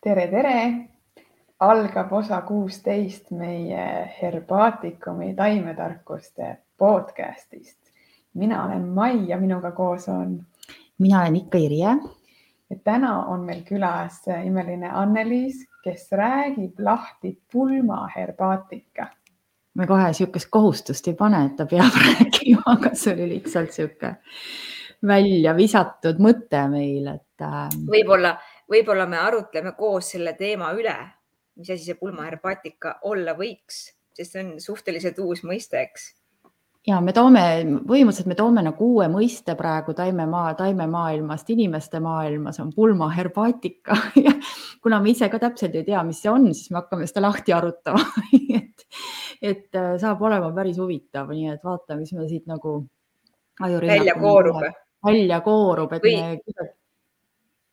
tere, tere! algab osa kuusteist meie Herbaatikumi taimetarkuste podcastist. mina olen Mai ja minuga koos on. mina olen ikka Irje. ja täna on meil külas imeline Anneliis, kes räägib lahti pulmaherbaatika. me kohe niisugust kohustust ei pane, et ta peab rääkima, aga see oli lihtsalt niisugune välja visatud mõte meil, et äh.... võib-olla võib-olla me arutleme koos selle teema üle, mis asi see pulmaherbaatika olla võiks, sest see on suhteliselt uus mõiste, eks. Ja me toome, põhimõtteliselt me toome nagu uue mõiste praegu taimemaa, taimemaailmast inimeste maailmas on pulmaherbaatika ja kuna me ise ka täpselt ei tea, mis see on, siis me hakkame seda lahti arutama. Et, et äh, saab olema päris huvitav, nii et vaatame, mis me siit nagu välja koorub. välja koorub, et või, me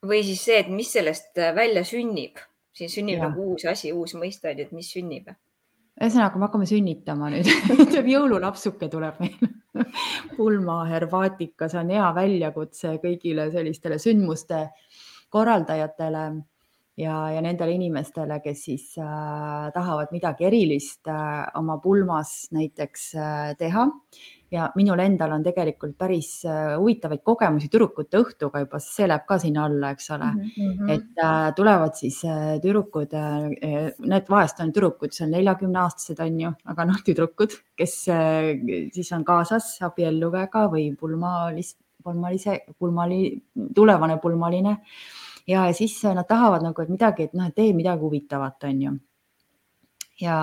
või siis see, et mis sellest äh, välja sünnib, siin sünnib ja. nagu uus asi, uus mõiste, et mis sünnib. ühesõnaga, me hakkame sünnitama nüüd jõululapsuke tuleb meil pulma herbaatika, see on hea väljakutse kõigile sellistele sündmuste korraldajatele ja, ja nendele inimestele, kes siis äh, tahavad midagi erilist äh, oma pulmas näiteks äh, teha ja minul endal on tegelikult päris äh, huvitavaid kogemusi tüdrukute õhtuga juba, see läheb ka sinna alla, eks ole mm. -hmm. et äh, tulevad siis äh, tüdrukud need vahest on tüdrukud, seal neljakümne aastased on ju, aga noh, tüdrukud, kes siis on kaasas abielluväega või pulmalist, pulmalise, pulmali, tulevane pulmaline ja siis nad tahavad nagu, et midagi, et noh, et tee midagi huvitavat, on ju. ja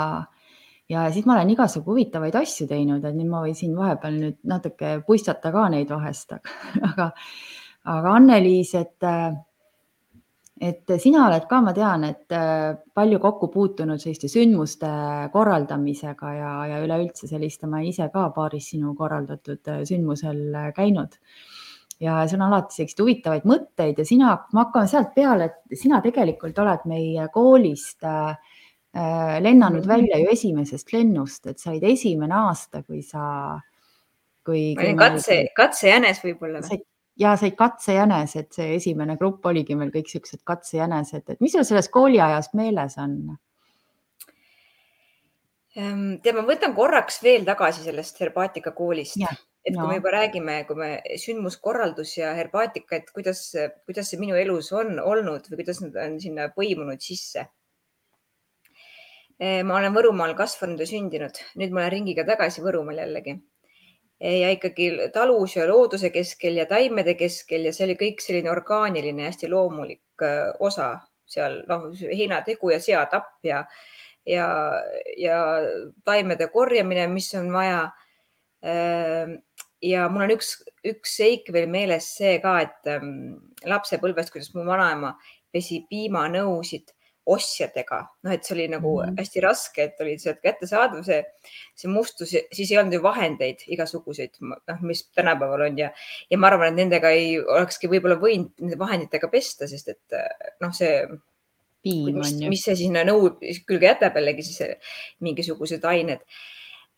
ja siis ma olen igasugu huvitavaid asju teinud, et nüüd ma võin vahepeal nüüd natuke puistata ka neid vahest, aga, aga Anneliis, et, et sina oled ka, ma tean, et palju kokku puutunud selliste sündmuste korraldamisega ja, ja üleüldse selliste, ma ise ka paaris sinu korraldatud sündmusel käinud ja sul on alati selliseid huvitavaid mõtteid ja sina, ma hakkan sealt peale, et sina tegelikult oled meie koolist äh, lennanud välja ju esimesest lennust, et sa olid esimene aasta, kui sa, kui. ma olin katse, katsejänes võib-olla või? ja said katsejänes, et see esimene grupp oligi meil kõik siuksed katsejänesed, et mis sul sellest kooliajast meeles on? Ehm, tead, ma võtan korraks veel tagasi sellest herbaatika koolist, et kui no. me juba räägime, kui me sündmuskorraldus ja herbaatika, et kuidas, kuidas see minu elus on olnud või kuidas nad on sinna põimunud sisse Eh, ma olen Võrumaal kasvanud ja sündinud, nüüd ma olen ringiga tagasi Võrumaal jällegi. Eh, ja ikkagi talus ja looduse keskel ja taimede keskel ja see oli kõik selline orgaaniline, hästi loomulik eh, osa seal, noh, heinategu ja seatapp ja, ja, ja taimede korjamine, mis on vaja. Ja mul on üks, üks seik veel meeles see ka, et lapsepõlvest, kuidas mu vanaema pesi piimanõusid ostjatega, noh, et see oli nagu mm -hmm. hästi raske, et oli sealt kättesaadav see, see mustus, siis ei olnud ju vahendeid igasuguseid, noh, mis tänapäeval on ja, ja ma arvan, et nendega ei olekski võib-olla võinud nende vahenditega pesta, sest et noh, see. mis, mis see sinna nõu külge jätab jällegi siis mingisugused ained.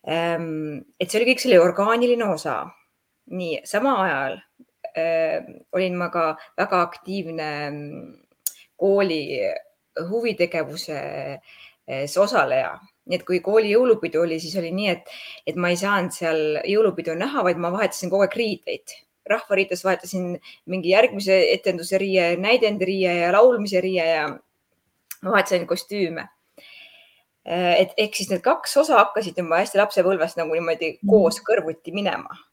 Ehm, et see oli kõik selle orgaaniline osa. Nii samal ajal äh, olin ma ka väga aktiivne mm, kooli huvitegevuses osaleja. nii et kui kooli jõulupidu oli, siis oli nii, et, et ma ei saanud seal jõulupidu näha, vaid ma vahetasin kogu aeg riideid. rahvariides vahetasin mingi järgmise etenduse riie, näidendiriie ja laulmise riie ja ma vahetasin kostüüme et ehk siis need kaks osa hakkasid juba hästi lapsepõlvest nagu niimoodi koos kõrvuti minema Äh,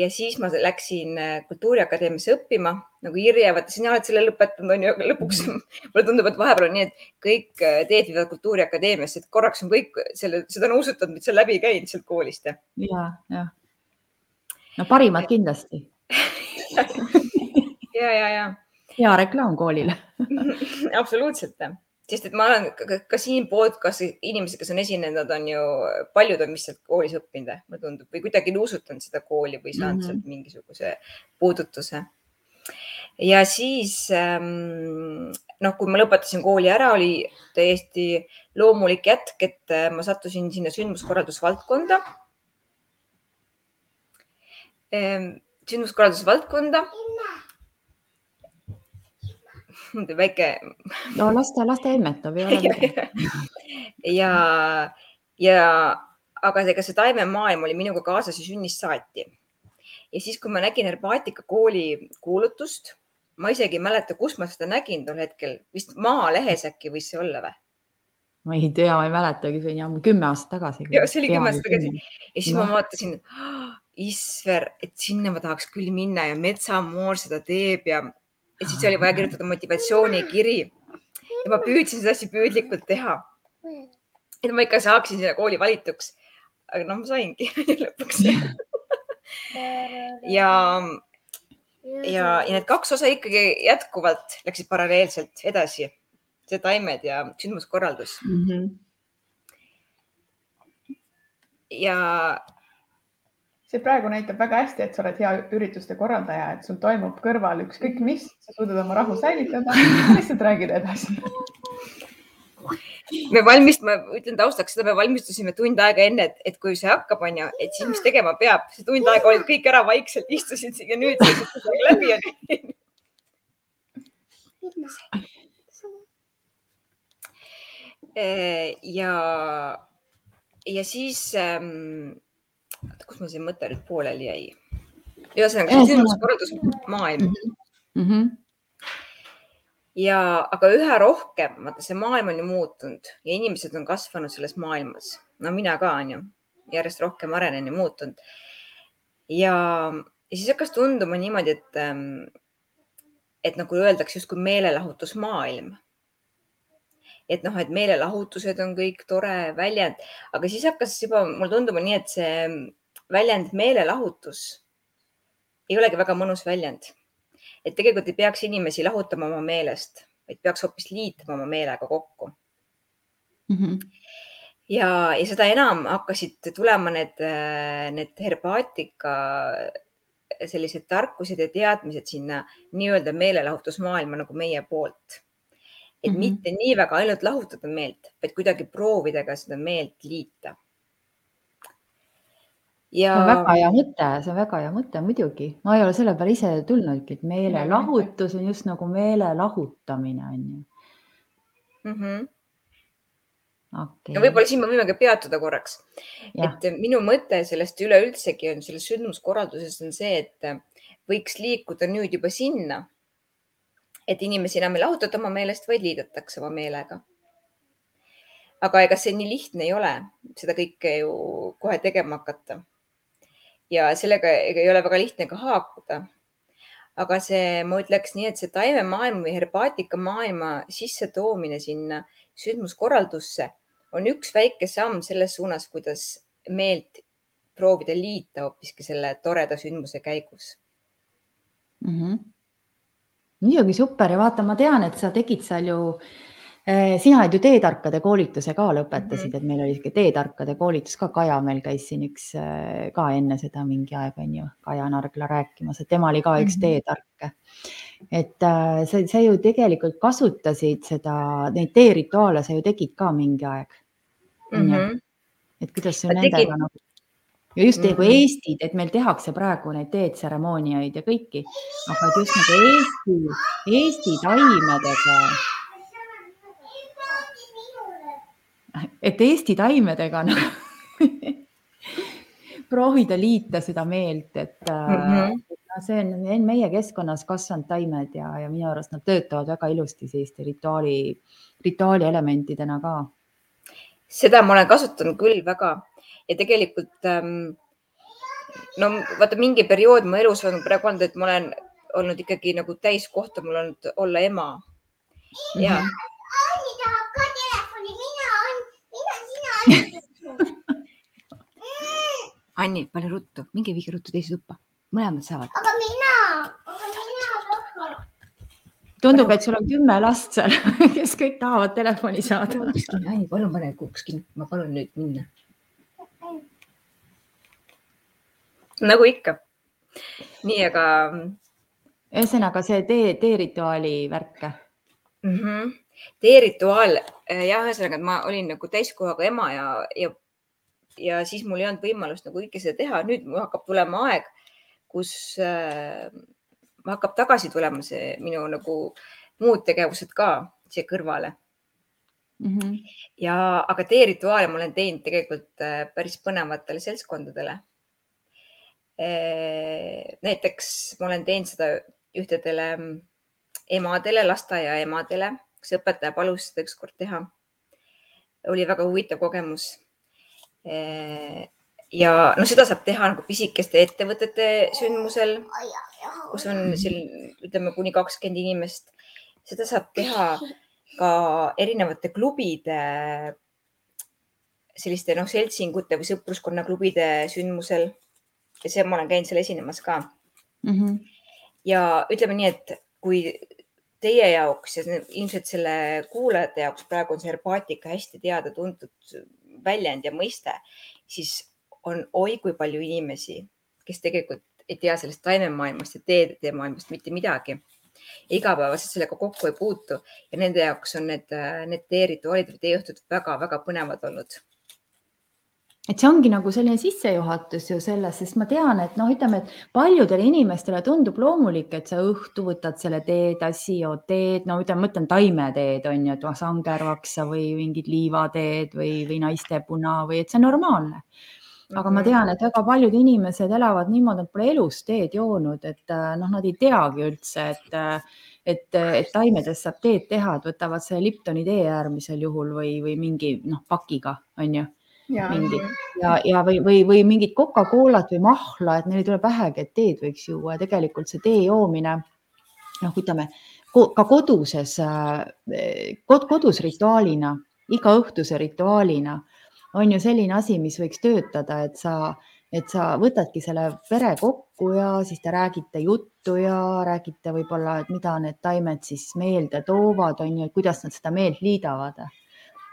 ja siis ma läksin äh, Kultuuriakadeemiasse õppima nagu Irje, vaata sina oled selle lõpetanud, on ju, aga lõpuks mulle tundub, et vahepeal on nii, et kõik äh, teed viivad Kultuuriakadeemiasse, et korraks on kõik selle, seda on usutatud, et sa läbi käinud sealt koolist. ja, ja. no parimad kindlasti ja, ja, ja. hea reklaam koolile absoluutselt sest et ma olen ka, ka siin podcast'i inimesed, kes on esinenud, on ju, paljud on vist sealt koolis õppinud, mulle tundub, või kuidagi nuusutanud seda kooli või saanud mm -hmm. sealt mingisuguse puudutuse. ja siis ähm, noh, kui ma lõpetasin kooli ära, oli täiesti loomulik jätk, et äh, ma sattusin sinna sündmuskorraldusvaldkonda ähm,. sündmuskorraldusvaldkonda väike no las ta, las ta emmetab, midagi. ja, ja aga ega see taimemaailm oli minuga kaasas ju sünnist saati. ja siis, kui ma nägin Herbaatika kooli kuulutust, ma isegi ei mäleta, kus ma seda nägin tol hetkel, vist Maalehes äkki võis see olla või? ma ei tea, ma ei mäletagi, see oli ammu kümme aastat tagasi. ja see oli kümme aastat tagasi ja siis no. ma vaatasin oh,, Isver, et sinna ma tahaks küll minna ja metsamoor seda teeb ja, ja siis oli vaja kirjutada motivatsioonikiri. ja ma püüdsin seda hästi püüdlikult teha. et ma ikka saaksin sinna kooli valituks. aga noh, ma saingi lõpuks ja, ja, ja need kaks osa ikkagi jätkuvalt läksid paralleelselt edasi see taimed ja sündmuskorraldus mm. -hmm. ja. See praegu näitab väga hästi, et sa oled hea ürituste korraldaja, et sul toimub kõrval ükskõik mis, sa suudad oma rahu säilitada, lihtsalt räägid edasi. Me valmistame, ütlen taustaks seda, me valmistusime tund aega enne, et, et kui see hakkab, onju, et siis mis tegema peab, see tund aega olid kõik ära vaikselt, istusid ja nüüd läbi on ja, ja siis ähm,, kus mul see mõte nüüd pooleli jäi? ühesõnaga, sündmuskorraldusmaailm mm. -hmm. ja, aga üha rohkem, vaata see maailm on ju muutunud ja inimesed on kasvanud selles maailmas. no mina ka on ju, järjest rohkem arenen ja muutunud. ja, ja siis hakkas tunduma niimoodi, et, ähm, et nagu öeldakse justkui meelelahutusmaailm et noh, et meelelahutused on kõik tore väljend, aga siis hakkas juba mulle tunduma nii, et see väljend meelelahutus ei olegi väga mõnus väljend. et tegelikult ei peaks inimesi lahutama oma meelest, vaid peaks hoopis liitma oma meelega kokku mm. -hmm. ja, ja seda enam hakkasid tulema need, need herbaatika sellised tarkused ja teadmised sinna nii-öelda meelelahutusmaailma nagu meie poolt et mm -hmm. mitte nii väga ainult lahutada meelt, vaid kuidagi proovida ka seda meelt liita. Ja... see on väga hea mõte, see on väga hea mõte, muidugi. ma ei ole selle peale ise tulnudki, et meelelahutus on just nagu meele lahutamine on ju mm. -hmm. Okay. ja võib-olla siin me võimegi peatuda korraks, et minu mõte sellest üleüldsegi on selles sündmuskorralduses on see, et võiks liikuda nüüd juba sinna et inimesi enam ei lahutata oma meelest, vaid liidetakse oma meelega. aga ega see nii lihtne ei ole, seda kõike ju kohe tegema hakata. ja sellega ei ole väga lihtne ka haakuda. aga see, ma ütleks nii, et see taimemaailma või herbaatika maailma sissetoomine sinna sündmuskorraldusse on üks väike samm selles suunas, kuidas meelt proovida liita hoopiski selle toreda sündmuse käigus mm. -hmm muidugi super ja vaata, ma tean, et sa tegid seal ju eh, sina oled ju teetarkade koolituse ka lõpetasid mm, -hmm. et meil oli sihuke teetarkade koolitus ka, Kaja meil käis siin üks eh, ka enne seda mingi aeg on ju, Kaja Nargla rääkimas, et tema oli ka üks mm -hmm. teetark. et äh, sa, sa ju tegelikult kasutasid seda, neid teerituaale sa ju tegid ka mingi aeg mm. -hmm. et kuidas see nendega tegin... nagu ja just nagu mm -hmm. Eestid, et meil tehakse praegu neid teetseremooniaid ja kõiki, aga et just nagu Eesti, Eesti taimedega. et Eesti taimedega noh proovida liita seda meelt, et mm -hmm. see on meie keskkonnas kasvanud taimed ja, ja minu arust nad töötavad väga ilusti selliste rituaali, rituaali elementidena ka. seda ma olen kasutanud küll väga ja tegelikult ähm, no vaata, mingi periood mu elus on praegu olnud, et ma olen olnud ikkagi nagu täiskohta, mul on olla ema. ja mm. -hmm. Anni tahab ka telefoni, mina, mina, sina. Anni, pane ruttu, minge viige ruttu teise tuppa, mõlemad saavad. aga mina, aga mina tahan. tundub, et sul on kümme last seal, kes kõik tahavad telefoni saada. Anni, palun pane kuhuks kinni, ma palun nüüd minna nagu ikka. nii, aga. ühesõnaga see tee, teerituaali värk mm. -hmm. teerituaal äh, jah, ühesõnaga, ma olin nagu täiskohaga ema ja, ja, ja siis mul ei olnud võimalust nagu kõike seda teha. nüüd mul hakkab tulema aeg, kus äh, hakkab tagasi tulema see minu nagu muud tegevused ka siia kõrvale mm. -hmm. ja, aga teerituaale ma olen teinud tegelikult äh, päris põnevatele seltskondadele. Näiteks ma olen teinud seda ühtedele emadele, lasteaia emadele, kus õpetaja palus seda ükskord teha. oli väga huvitav kogemus ja no seda saab teha nagu pisikeste ettevõtete sündmusel, kus on siin ütleme kuni kakskümmend inimest. seda saab teha ka erinevate klubide, selliste noh, seltsingute või sõpruskonna klubide sündmusel. Ja see, ma olen käinud seal esinemas ka mm. -hmm. ja ütleme nii, et kui teie jaoks ja ilmselt selle kuulajate jaoks praegu on see herbaatika hästi teada-tuntud väljend ja mõiste, siis on oi kui palju inimesi, kes tegelikult ei tea sellest taimemaailmast ja teede maailmast mitte midagi. igapäevaselt sellega kokku ei puutu ja nende jaoks on need, need teerituaalid või teeõhtud väga-väga põnevad olnud et see ongi nagu selline sissejuhatus ju selles, sest ma tean, et noh, ütleme, et paljudele inimestele tundub loomulik, et sa õhtu võtad selle teetassi, jood teed, no ütleme, mõtlen taimeteed on ju, et sangervaksa või mingid liivateed või, või naistepuna või et see on normaalne aga ma mhm. tean, et väga paljud inimesed elavad niimoodi, et pole elus teed joonud, et äh, noh, nad ei teagi üldse, et, äh, et, et taimedest saab teed teha, et võtavad selle Liptoni tee äärmisel juhul või, või mingi noh, pakiga on ju. Mingi ja, ja või, või, või mingit Coca-Colat või mahla, et neil ei tule pähegi, et teed võiks juua. Ja tegelikult see tee joomine noh, ütleme ka koduses, äh, kodus rituaalina, igaõhtuse rituaalina on ju selline asi, mis võiks töötada, et sa, et sa võtadki selle pere kokku ja siis te räägite juttu ja räägite võib-olla, et mida need taimed siis meelde toovad, on ju, kuidas nad seda meelt liidavad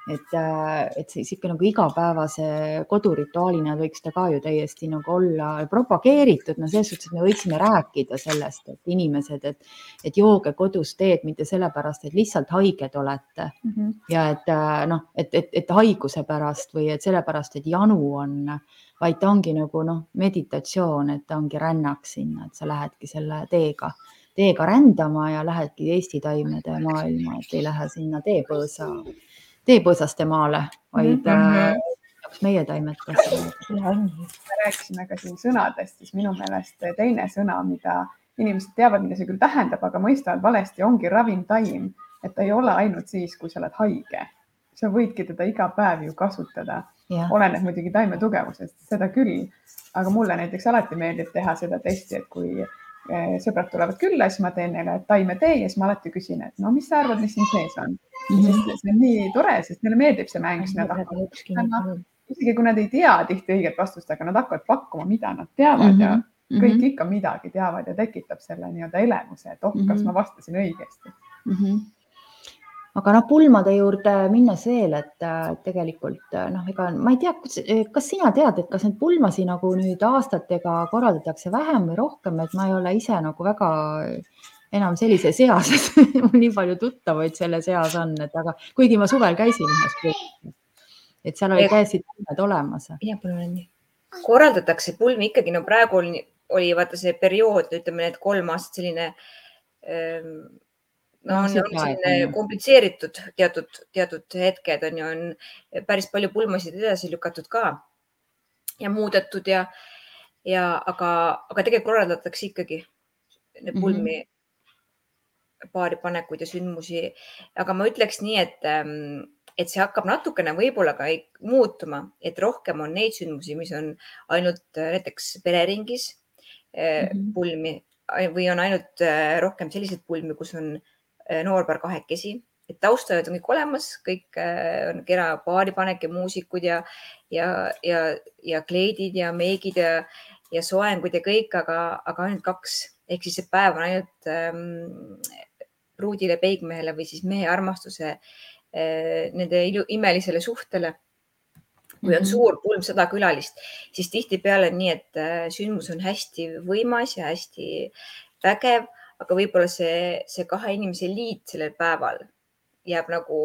et, äh, et siis ikka nagu igapäevase kodurituaalina võiks ta ka ju täiesti nagu olla propageeritud, no selles suhtes, et me võiksime rääkida sellest, et inimesed, et, et jooge kodus teed mitte sellepärast, et lihtsalt haiged olete mm -hmm. ja et äh, noh, et, et, et haiguse pärast või et sellepärast, et janu on, vaid ta ongi nagu noh, meditatsioon, et ta ongi rännak sinna, et sa lähedki selle teega teega rändama ja lähedki Eesti taimede maailma, et ei lähe sinna teepõõsa teepõõsaste maale, vaid mm -hmm. meie taimed kasvavad. me rääkisime ka siin sõnadest, siis minu meelest teine sõna, mida inimesed teavad, mida see küll tähendab, aga mõistavad valesti, ongi ravimtaim, et ta ei ole ainult siis, kui sa oled haige. sa võidki teda iga päev ju kasutada, oleneb muidugi taime tugevusest, seda küll. aga mulle näiteks alati meeldib teha seda testi, et kui eh, sõbrad tulevad külla, siis ma teen neile taimetee ja siis ma alati küsin, et no mis sa arvad, mis siin sees on mm. -hmm. see on nii tore, sest neile meeldib see mäng, siis nad hakkavad ütlema, isegi kui nad ei tea tihti õiget vastust, aga nad hakkavad pakkuma, mida nad teavad mm -hmm. ja mhm. kõik mm -hmm. ikka midagi teavad ja tekitab selle nii-öelda elemuse, et oh, kas mm -hmm. ma vastasin õigesti mm. -hmm aga noh, pulmade juurde minnes veel, et tegelikult noh, ega ma ei tea, kas sina tead, et kas neid pulmasi nagu nüüd aastatega korraldatakse vähem või rohkem, et ma ei ole ise nagu väga enam sellises eas, et mul nii palju tuttavaid selles eas on, et aga kuigi ma suvel käisin ühes pulmis, et seal olid täiesti taimed olemas. jah, palun nii. korraldatakse pulmi ikkagi, no praegu oli, oli vaata see periood, ütleme need kolm aastat selline ähm, no on, on selline komplitseeritud teatud, teatud hetked on ju, on päris palju pulmasid edasi lükatud ka ja muudetud ja, ja aga, aga tegelikult korraldatakse ikkagi pulmi mm -hmm paaripanekuid ja sündmusi. aga ma ütleks nii, et, ähm, et see hakkab natukene võib-olla ka muutuma, et rohkem on neid sündmusi, mis on ainult äh, näiteks pereringis mm -hmm. pulmi või on ainult äh, rohkem selliseid pulmi, kus on noorpaar kahekesi et taustajad on kõik olemas, kõik on kena paaripanek ja muusikud ja, ja, ja, ja kleidid ja meigid ja, ja soengud ja kõik, aga, aga ainult kaks ehk siis see päev on ainult ähm, pruudile peigmehele või siis mehe armastuse eh, nende imelisele suhtele. kui on mhm. suur kolmsada külalist, siis tihtipeale on nii, et eh, sündmus on hästi võimas ja hästi vägev, aga võib-olla see, see kahe inimese liit sellel päeval jääb nagu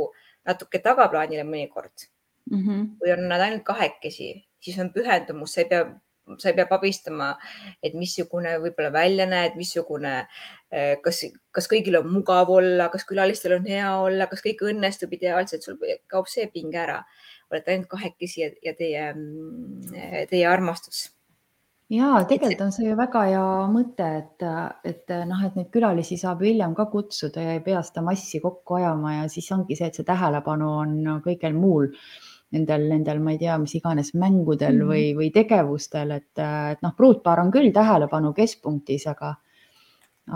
natuke tagaplaanile mõnikord mm. -hmm. kui on nad ainult kahekesi, siis on pühendumus, sa ei pea sa pead abistama, et missugune võib-olla välja näed, missugune, eh, kas, kas kõigil on mugav olla, kas külalistel on hea olla, kas kõik õnnestub ideaalselt, sul kaob see pinge ära. olete ainult kahekesi ja, ja teie, mm, teie armastus ja tegelikult on see ju väga hea mõte, et, et noh, et neid külalisi saab hiljem ka kutsuda ja ei pea seda massi kokku ajama ja siis ongi see, et see tähelepanu on kõigel muul nendel, nendel, ma ei tea, mis iganes mängudel mm -hmm. või, või tegevustel, et, et noh, pruutpaar on küll tähelepanu keskpunktis, aga,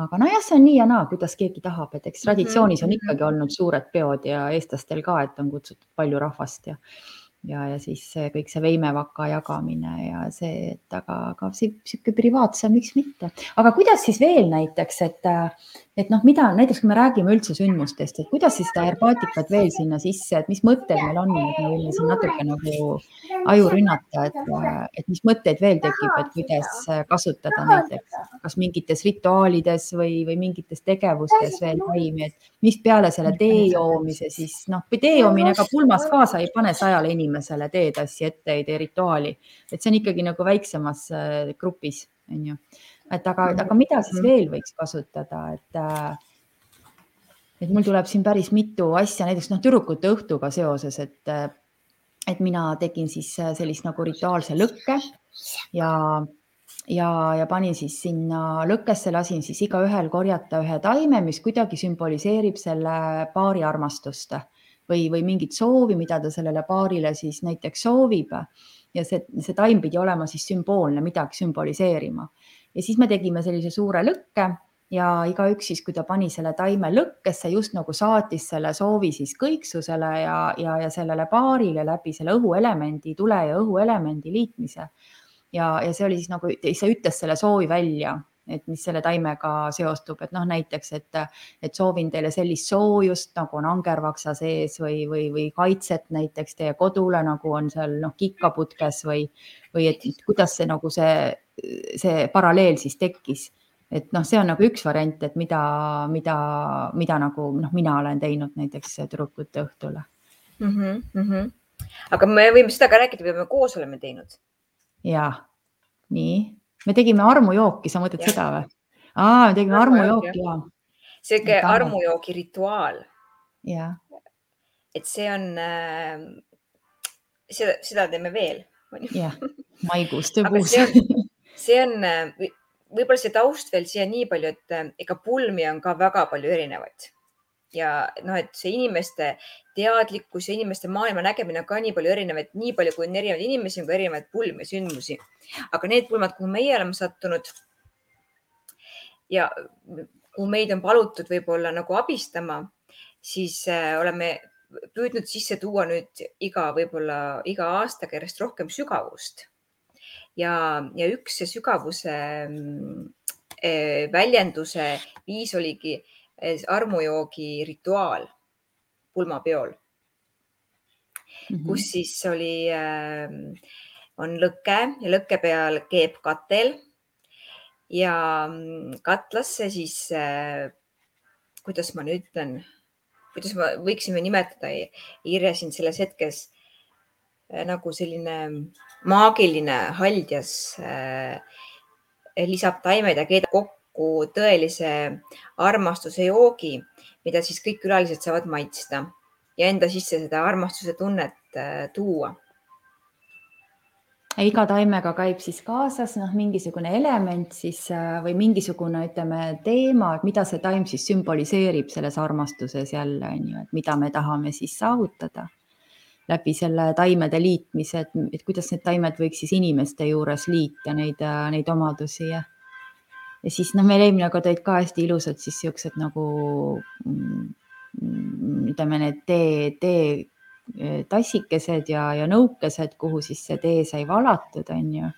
aga nojah, see on nii ja naa, kuidas keegi tahab, et eks traditsioonis on mhm. ikkagi olnud suured peod ja eestlastel ka, et on kutsutud palju rahvast ja ja, ja siis see, kõik see veimevaka jagamine ja see, et aga, aga sihuke privaatsem, miks mitte. aga kuidas siis veel näiteks, et, et noh, mida näiteks, kui me räägime üldse sündmustest, et kuidas siis seda herbaatikat veel sinna sisse, et mis mõtted meil on, et me võime siin natuke nagu aju rünnata, et, et mis mõtteid veel tekib, et kuidas kasutada näiteks, kas mingites rituaalides või, või mingites tegevustes veel taimi, et mis peale selle tee joomise siis noh, või tee joomine ega pulmas kaasa ei pane sajale inimesele teetassi ette, ei tee rituaali, et see on ikkagi nagu väiksemas äh, grupis, on ju. Et aga, aga mida siis mhm. veel võiks kasutada, et äh, et mul tuleb siin päris mitu asja, näiteks noh, tüdrukute õhtuga seoses, et et mina tegin siis äh, sellist nagu rituaalse lõkke ja ja, ja panin siis sinna lõkkesse, lasin siis igaühel korjata ühe taime, mis kuidagi sümboliseerib selle paari armastust või, või mingit soovi, mida ta sellele paarile siis näiteks soovib. ja see, see taim pidi olema siis sümboolne, midagi sümboliseerima. Ja siis me tegime sellise suure lõkke ja igaüks siis, kui ta pani selle taime lõkkesse, just nagu saatis selle soovi siis kõiksusele ja, ja, ja sellele paarile läbi selle õhuelemendi, tule ja õhuelemendi liitmise. Ja, ja see oli siis nagu, see ütles selle soovi välja, et mis selle taimega seostub, et noh, näiteks, et, et soovin teile sellist soojust, nagu on angervaksa sees või, või, või kaitset näiteks teie kodule, nagu on seal noh, kikkaputkes või, või et kuidas see nagu see, see paralleel siis tekkis et noh, see on nagu üks variant, et mida, mida, mida nagu noh, mina olen teinud näiteks tüdrukute õhtule mm. -hmm, mm -hmm. aga me võime seda ka rääkida, mida me koos oleme teinud ja nii, me tegime armujooki, sa mõtled ja. seda või? aa, me tegime armujooki ja. sihuke armujoogi rituaal. jah. et see on äh,, seda, seda teeme veel. jah, maikuus tõepoolest see on, võib-olla see taust veel siia nii palju, et ega pulmi on ka väga palju erinevaid ja noh, et see inimeste teadlikkus ja inimeste maailma nägemine on ka nii palju erinevaid, nii palju kui on erinevaid inimesi, on ka erinevaid pulmi, sündmusi. aga need pulmad, kuhu meie oleme sattunud ja kuhu meid on palutud võib-olla nagu abistama, siis äh, oleme püüdnud sisse tuua nüüd iga, võib-olla iga aastaga järjest rohkem sügavust. Ja, ja üks see sügavuse äh, väljenduse viis oligi armujoogi rituaal pulmapeol mm, -hmm. kus siis oli äh,, on lõke ja lõkke peal keeb katel ja mm, katlasse siis kuidas ma nüüd ütlen, kuidas me võiksime nimetada Irja sind selles hetkes nagu selline maagiline haldjas äh, lisab taimed ja keedab kokku tõelise armastuse joogi, mida siis kõik külalised saavad maitsta ja enda sisse seda armastuse tunnet äh, tuua. iga taimega käib siis kaasas noh, mingisugune element siis äh, või mingisugune, ütleme, teema, et mida see taim siis sümboliseerib selles armastuses jälle on ju, et mida me tahame siis saavutada läbi selle taimede liitmise, et, et kuidas need taimed võiks siis inimeste juures liita neid, neid omadusi ja ja siis noh, meil eelmine kord olid ka hästi ilusad siis siuksed nagu mm, ütleme, need tee, tee e, tassikesed ja, ja nõukesed, kuhu siis see tee sai valatud, on ju.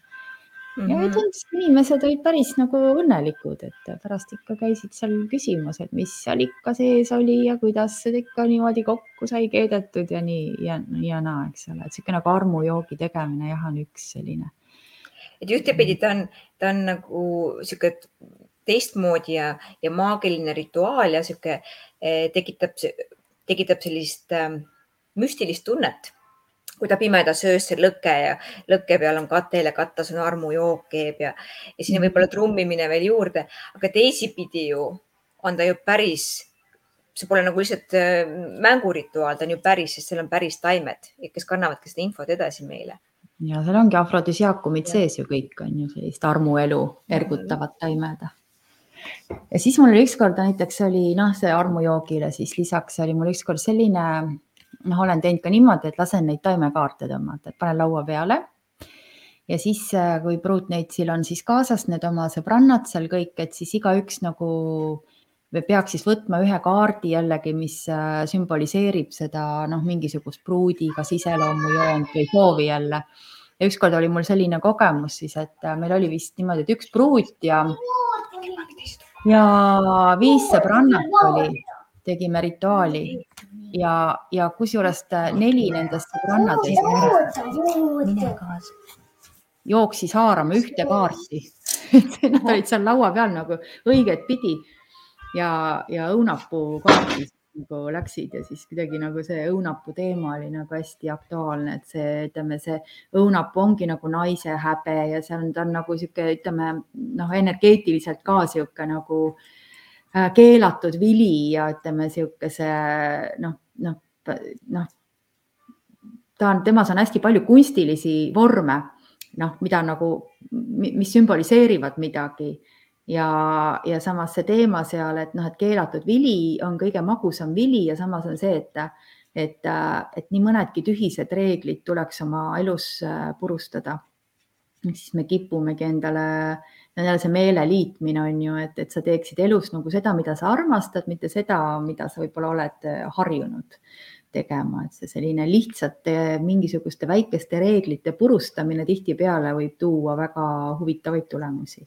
Ja mm -hmm. tundus, inimesed olid päris nagu õnnelikud, et pärast ikka käisid seal küsimas, et mis seal ikka sees oli ja kuidas see ikka niimoodi kokku sai keedetud ja nii ja, ja naa, eks ole, et sihuke nagu armujoogi tegemine jah, on üks selline et ühtepidi ta on, ta on nagu sihuke teistmoodi ja, ja maagiline rituaal ja sihuke eh, tekitab, tekitab sellist äh, müstilist tunnet. Kui ta pimedas öös see lõke ja lõkke peal on katel ja katas on armujook keeb ja, ja sinna võib-olla trummimine veel juurde, aga teisipidi ju on ta ju päris, see pole nagu lihtsalt äh, mängurituaal, ta on ju päris, sest seal on päris taimed, kes kannavadki seda infot edasi meile. ja seal ongi afrodüsiaakumid sees ju kõik on ju sellist armuelu ergutavad taimed. ja siis mul oli ükskord näiteks oli noh, see armujoogile siis lisaks oli mul ükskord selline, noh, olen teinud ka niimoodi, et lasen neid taimekaarte tõmmata, et panen laua peale. Ja siis, äh, kui pruutneitsil on siis kaasas need oma sõbrannad seal kõik, et siis igaüks nagu peaks siis võtma ühe kaardi jällegi, mis äh, sümboliseerib seda noh, mingisugust pruudi, kas iseloomujoont või soovi jälle. ja ükskord oli mul selline kogemus siis, et äh, meil oli vist niimoodi, et üks pruut ja, ja viis sõbrannat oli, tegime rituaali ja, ja kusjuures äh, neli nendest sõbrannadest jooksis haarama ühte kaarti. Nad olid seal laua peal nagu õiget pidi. Ja, ja õunapuu kaardis nagu läksid ja siis kuidagi nagu see õunapuu teema oli nagu hästi aktuaalne, et see, ütleme, see õunapuu ongi nagu naise häbe ja seal on, ta on nagu sihuke, ütleme noh, energeetiliselt ka sihuke nagu äh, keelatud vili ja ütleme sihukese noh, noh, noh, ta on, temas on hästi palju kunstilisi vorme, noh, mida nagu, mis sümboliseerivad midagi ja, ja samas see teema seal, et noh, et keelatud vili on kõige magusam vili ja samas on see, et, et, et nii mõnedki tühised reeglid tuleks oma elus äh, purustada. siis me kipumegi endale, jälle see meele liitmine on ju, et, et sa teeksid elus nagu seda, mida sa armastad, mitte seda, mida sa võib-olla oled äh, harjunud tegema, et see selline lihtsate mingisuguste väikeste reeglite purustamine tihtipeale võib tuua väga huvitavaid tulemusi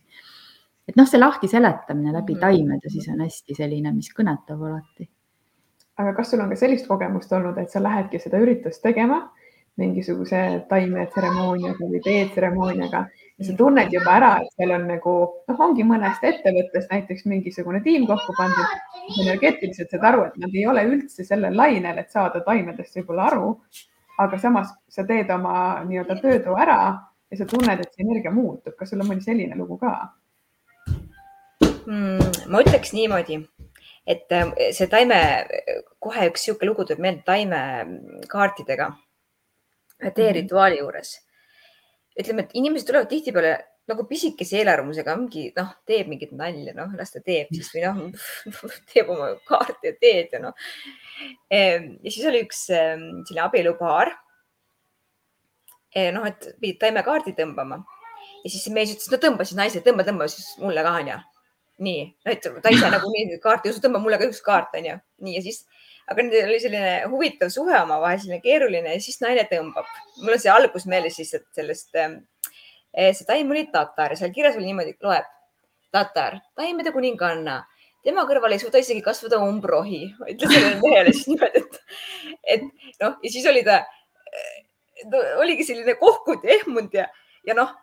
et noh, see lahti seletamine läbi -hmm. taimede siis on hästi selline, mis kõnetab alati. aga kas sul on ka sellist kogemust olnud, et sa lähedki seda üritust tegema mingisuguse taimetseremooniaga või teetseremooniaga ja sa tunned juba ära, et seal on nagu noh, ongi mõnest ettevõttest näiteks mingisugune tiim kokku pandud. energeetiliselt saad aru, et nad ei ole üldse sellel lainel, et saada taimedest võib-olla aru. aga samas sa teed oma nii-öelda töötoo ära ja sa tunned, et see energia muutub. kas sul on mõni selline lugu ka? mm,? ma ütleks niimoodi, et äh, see taime, kohe üks sihuke lugu tuleb meelde taimekaartidega teerituaali juures. Ütleme, et inimesed tulevad tihtipeale nagu pisikese eelarvamusega, mingi noh, teeb mingit nalja, noh, las ta teeb siis või noh, teeb oma kaarti ja teed ja noh. Ehm, ja siis oli üks ehm, selline abielupaar. noh, et pidid taimekaardi tõmbama ja siis see mees ütles, no tõmba siis naised, tõmba, tõmba siis mulle ka onju nii, et ta ise nagu nii kaarti ei usu, tõmba mulle ka üks kaart, onju. nii ja siis, aga nendel oli selline huvitav suhe omavahel, selline keeruline ja siis naine tõmbab. mul on see algus meeles siis, et sellest, eh, see taim oli tatar ja seal kirjas oli niimoodi, loeb tatar, taimede kuninganna tema kõrval ei suuda isegi kasvada umbrohi, ütles sellele mehele siis niimoodi, et, et noh, ja siis oli ta, ta oligi selline kohkunud ja ehmunud ja, ja noh,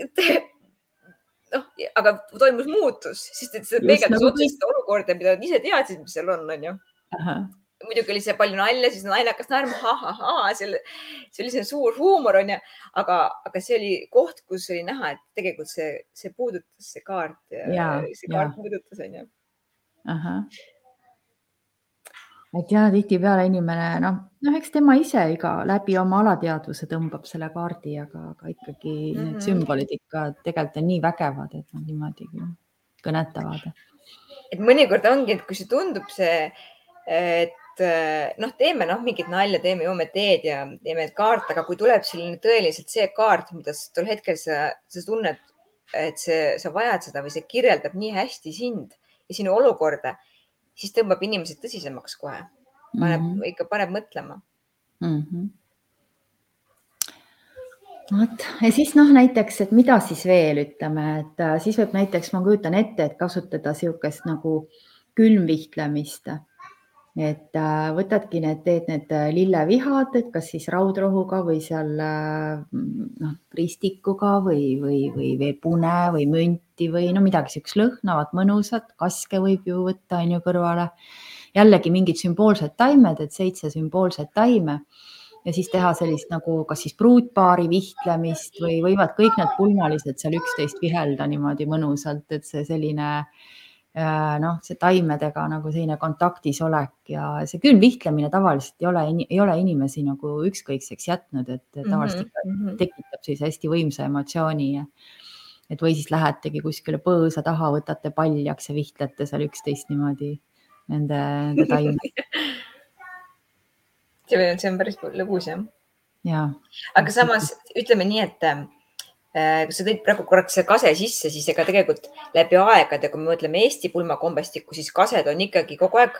noh, aga toimus muutus, sest et see peegeldas nagu otsest olukorda, mida nad ise teadsid, mis seal on, onju. Muidugi oli see palju nalja, siis naine hakkas naerma ha,, ha-ha-ha, selle, see oli selline suur huumor, onju, aga, aga see oli koht, kus oli näha, et tegelikult see, see puudutas, see kaart ja, ja see kaart ja. puudutas, onju et ja tihtipeale inimene noh, noh, eks tema ise iga läbi oma alateadvuse tõmbab selle kaardi, aga, aga ikkagi mm -hmm. need mhm. sümbolid ikka tegelikult on nii vägevad, et nad niimoodi kõnetavad. et mõnikord ongi, et kui see tundub see, et noh, teeme noh, mingit nalja, teeme, joome teed ja teeme kaarte, aga kui tuleb selline tõeliselt see kaart, mida tol hetkel sa, sa tunned, et see, sa vajad seda või see kirjeldab nii hästi sind ja sinu olukorda siis tõmbab inimesed tõsisemaks kohe. paneb mm, -hmm. ikka paneb mõtlema mm. -hmm vot ja siis noh, näiteks, et mida siis veel ütleme, et äh, siis võib näiteks, ma kujutan ette, et kasutada niisugust nagu külmvihtlemist. Et äh, võtadki need, teed need äh, lillevihad, et kas siis raudrohuga või seal noh, ristikuga või, või, või veepune või münt letti või no midagi siukest lõhnavat, mõnusat, kaske võib ju võtta, on ju kõrvale. jällegi mingid sümboolsed taimed, et seitse sümboolset taime ja siis teha sellist nagu kas siis pruutpaari vihtlemist või võivad kõik need pulmalised seal üksteist vihelda niimoodi mõnusalt, et see selline äh, noh, see taimedega nagu selline kontaktis olek ja see külmvihtlemine tavaliselt ei ole, ei ole inimesi nagu ükskõikseks jätnud, et tavaliselt mm -hmm. tekitab sellise hästi võimsa emotsiooni ja et või siis lähetegi kuskile põõsa taha, võtate paljaks ja vihtlete seal üksteist niimoodi nende, nende taimedega see, on päris lõbus jah. ja. aga samas ütleme nii, et äh, kui sa tõid praegu korraks see kase sisse, siis ega tegelikult läbi aegade, kui me mõtleme Eesti pulmakombestikku, siis kased on ikkagi kogu aeg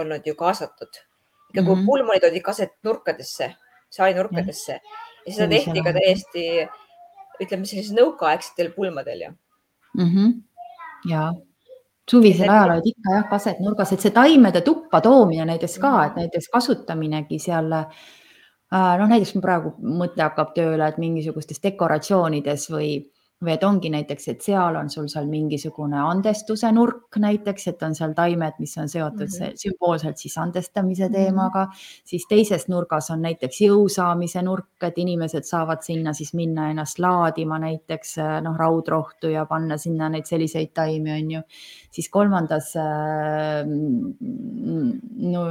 olnud ju kaasatud. ikka kui mm -hmm. pulmonid olid kaset nurkadesse, saali nurkadesse ja, ja seda tehti ka täiesti, ütleme sellisel nõukaaegsetel pulmadel ju mm. -hmm. ja suvisel ajal olid ikka jah, kaset nurgas, et see taimede tuppa toomine näiteks ka, et näiteks kasutaminegi seal äh, noh, näiteks praegu mõte hakkab tööle, et mingisugustes dekoratsioonides või või et ongi näiteks, et seal on sul seal mingisugune andestuse nurk näiteks, et on seal taimed, mis on seotud mm -hmm. sümboolselt siis andestamise mhm. teemaga siis teises nurgas on näiteks jõu saamise nurk, et inimesed saavad sinna siis minna ennast laadima näiteks noh, raudrohtu ja panna sinna neid selliseid taimi, on ju. siis kolmandas äh,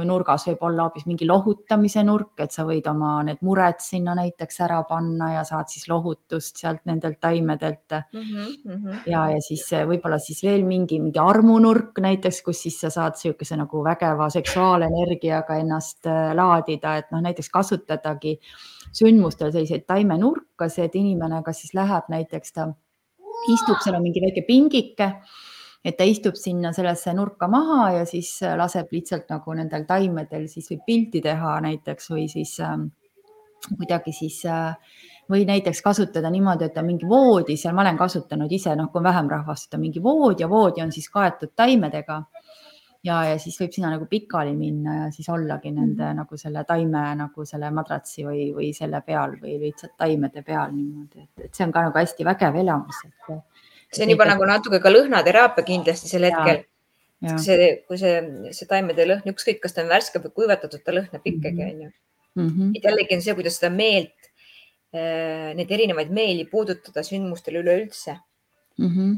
nurgas võib olla hoopis mingi lohutamise nurk, et sa võid oma need mured sinna näiteks ära panna ja saad siis lohutust sealt nendelt taimedelt et mm. -hmm. ja, ja siis võib-olla siis veel mingi, mingi armunurk näiteks, kus siis sa saad niisuguse nagu vägeva seksuaalenergiaga ennast äh, laadida, et noh, näiteks kasutadagi sündmustel selliseid taimenurkasid, inimene kas siis läheb näiteks ta istub, seal on mingi väike pingike et ta istub sinna sellesse nurka maha ja siis laseb lihtsalt nagu nendel taimedel siis võib pilti teha näiteks või siis äh, kuidagi siis äh, või näiteks kasutada niimoodi, et on mingi voodi, seal ma olen kasutanud ise, noh, kui on vähem rahvast, on mingi vood ja voodi on siis kaetud taimedega. ja, ja siis võib sinna nagu pikali minna ja siis ollagi nende mm -hmm. nagu selle taime nagu selle madratsi või, või selle peal või lihtsalt taimede peal niimoodi, et, et see on ka nagu hästi vägev elamus. see on juba et, nagu natuke ka lõhnateraapia kindlasti sel hetkel. see, kui see, see taimede lõhn, ükskõik, kas ta on värske või kuivatatud, ta lõhnab ikkagi, mhm. onju. Mhm. et jällegi on see, kuidas seda meelt neid erinevaid meeli puudutada sündmustel üleüldse mm. -hmm.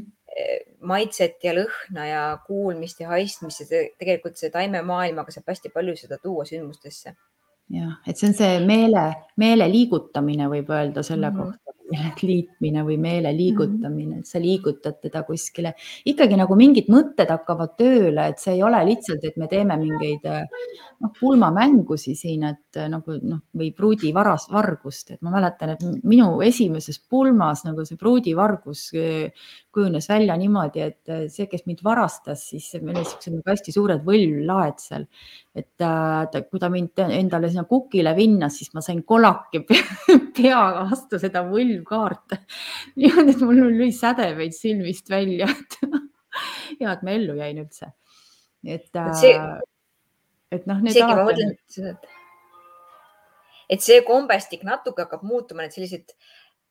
maitset ja lõhna ja kuulmist ja haistmist ja tegelikult see taimemaailmaga saab hästi palju seda tuua sündmustesse. jah, et see on see meele, meele liigutamine, võib öelda selle mm -hmm. kohta liitmine või meele liigutamine, et sa liigutad teda kuskile. ikkagi nagu mingid mõtted hakkavad tööle, et see ei ole lihtsalt, et me teeme mingeid noh, pulmamängusi siin, et nagu noh, või pruudivaras, vargust, et ma mäletan, et minu esimeses pulmas nagu see pruudivargus kujunes välja niimoodi, et see, kes mind varastas, siis meil olid siuksed nagu hästi suured võlvlaed seal, et ta, kui ta mind endale sinna kukile vinnas, siis ma sain kolaki pea vastu seda võlvkaart niimoodi, et mul lõi sädemeid silmist välja, et hea, et ma ellu jäin üldse. et, et noh, isegi ma mõtlen et et see kombestik natuke hakkab muutuma, need sellised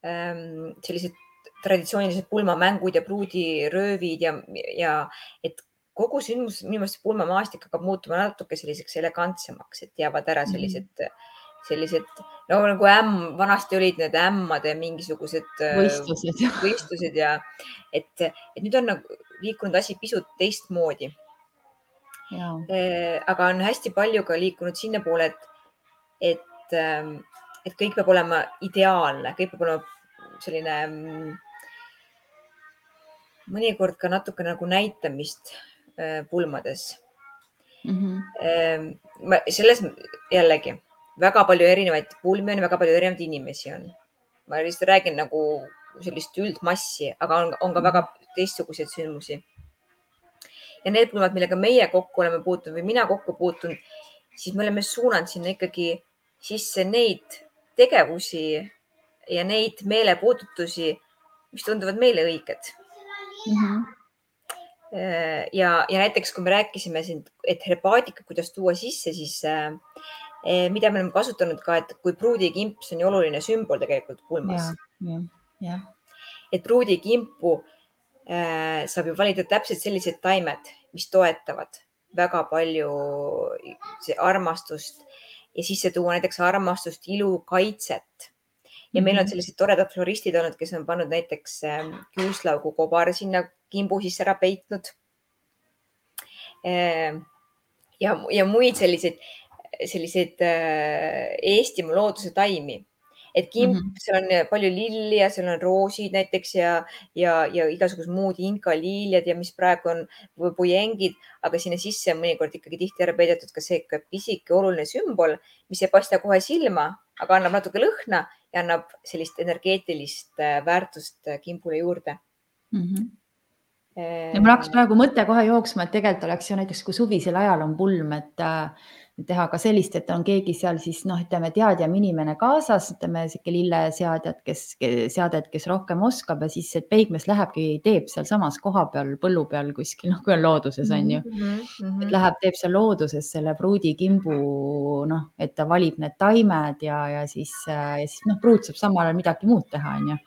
ähm,, sellised traditsioonilised pulmamängud ja pruudiröövid ja, ja et kogu sündmus, minu meelest pulmamaastik hakkab muutuma natuke selliseks elegantsemaks, et jäävad ära mhm. sellised, sellised no nagu ämm, vanasti olid need ämmade mingisugused äh, võistlused, võistlused ja et, et nüüd on nagu liikunud asi pisut teistmoodi. Äh, aga on hästi palju ka liikunud sinnapoole, et, et, ähm, et kõik peab olema ideaalne, kõik peab olema selline mm, mõnikord ka natuke nagu näitamist pulmades mm. -hmm. selles jällegi väga palju erinevaid pulmi on, väga palju erinevaid inimesi on. ma lihtsalt räägin nagu sellist üldmassi, aga on, on ka väga teistsuguseid sündmusi. ja need pulmad, millega meie kokku oleme puutunud või mina kokku puutunud, siis me oleme suunanud sinna ikkagi sisse neid tegevusi ja neid meelepuudutusi, mis tunduvad meile õiged mm. -hmm. Ja, ja näiteks, kui me rääkisime siin, et herbaatika, kuidas tuua sisse, siis äh, eh, mida me oleme kasutanud ka, et kui pruudikimp, see on ju oluline sümbol tegelikult pulmas. et pruudikimpu äh, saab ju valida täpselt sellised taimed, mis toetavad väga palju armastust ja sisse tuua näiteks armastust, ilu, kaitset. Ja meil on Mhm. sellised toredad floristid olnud, kes on pannud näiteks ähm, kiuslaugu kobara sinna kimbu sisse ära peitnud. Ähm, ja, ja muid selliseid, selliseid äh, Eestimaa looduse taimi et kimp mm. -hmm. seal on palju lilli ja seal on roosid näiteks ja, ja, ja igasugused muud inkaliiljad ja mis praegu on pujengid, aga sinna sisse on mõnikord ikkagi tihti ära peidetud ka see pisike oluline sümbol, mis ei paista kohe silma, aga annab natuke lõhna ja annab sellist energeetilist äh, väärtust äh, kimbule juurde. Mhm. ja mul hakkas praegu mõte kohe jooksma, et tegelikult oleks ju näiteks, kui suvisel ajal on pulm, et äh, teha ka sellist, et on keegi seal siis noh, ütleme teadjam inimene kaasas, ütleme sihuke lilleseadjad, kes, seaded, kes rohkem oskab ja siis, et peigmees lähebki, teeb sealsamas kohapeal põllu peal kuskil, noh, kui on looduses on ju mm. -hmm. et läheb, teeb seal looduses selle pruudikimbu, noh, et ta valib need taimed ja, ja siis, ja siis noh, pruut saab samal ajal midagi muud teha, on ju.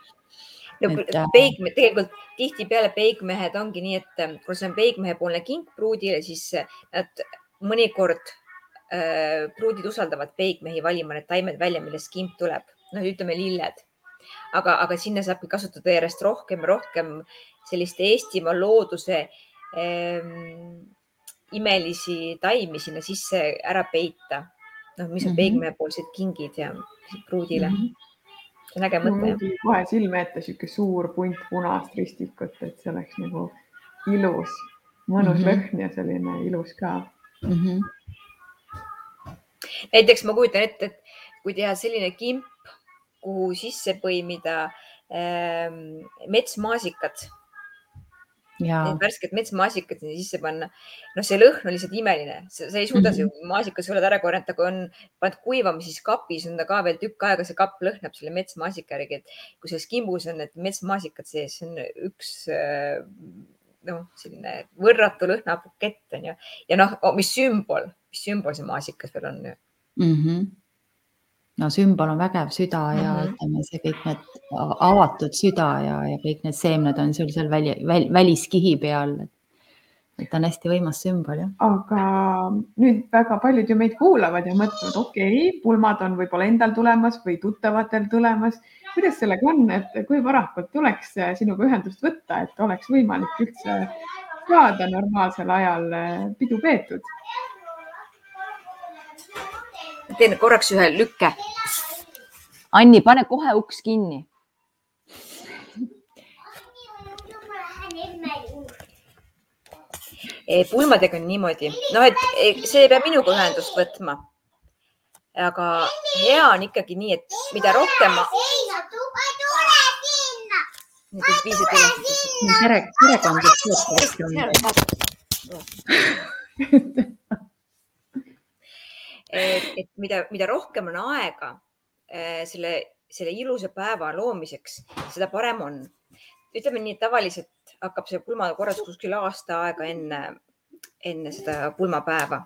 no äh, peigmehed, tegelikult tihtipeale peigmehed ongi nii, et äh, kui see on peigmehepoolne kink pruudile, siis äh, nad mõnikord pruudid usaldavad peigmehi valima need taimed välja, millest kimp tuleb, noh, ütleme lilled. aga, aga sinna saabki kasutada järjest rohkem ja rohkem sellist Eestimaa looduse ähm, imelisi taimi sinna sisse ära peita. noh, mis on Mhm. peigmehepoolsed kingid ja pruudile mm. -hmm. see on äge mõte kohe silme ette sihuke suur punt punast ristikut, et see oleks nagu ilus, mõnus mm. -hmm. lõhn ja selline ilus ka. Mhm. Näiteks ma kujutan ette, et kui teha selline kimp, kuhu sisse põimida ähm, metsmaasikad, need värsked metsmaasikad sinna sisse panna. noh, see lõhn on lihtsalt imeline, sa ei suuda mm. -hmm. maasikasõlad ära korjata, kui on pannud kuivama, siis kapis on ta ka veel tükk aega, see kapp lõhnab selle metsmaasika järgi, et kui selles kimbus on need metsmaasikad sees, see on üks äh, noh, selline võrratu lõhnabukett on ju ja noh, mis sümbol, mis sümbol see maasikas veel on ju mm. -hmm. no sümbol on vägev süda ja Mhm. ütleme, see kõik need avatud süda ja, ja kõik need seemned on sul seal väli, väl, väliskihi peal. et ta on hästi võimas sümbol jah. aga nüüd väga paljud ju meid kuulavad ja mõtlevad, okei okay,, pulmad on võib-olla endal tulemas või tuttavatel tulemas. Kuidas sellega on, et kui varakult tuleks sinuga ühendust võtta, et oleks võimalik üldse saada normaalsel ajal eh, pidu peetud? teen korraks ühe lükke. Anni, pane kohe uks kinni. pulmadega on niimoodi, noh, et see ei pea minuga ühendust võtma. Aga hea on ikkagi nii, et mida rohkem ma. pere, perekondlik suhtlus et, et mida, mida rohkem on aega eh, selle, selle ilusa päeva loomiseks, seda parem on. ütleme nii, et tavaliselt hakkab see pulmakorraldus kuskil aasta aega enne, enne seda pulmapäeva.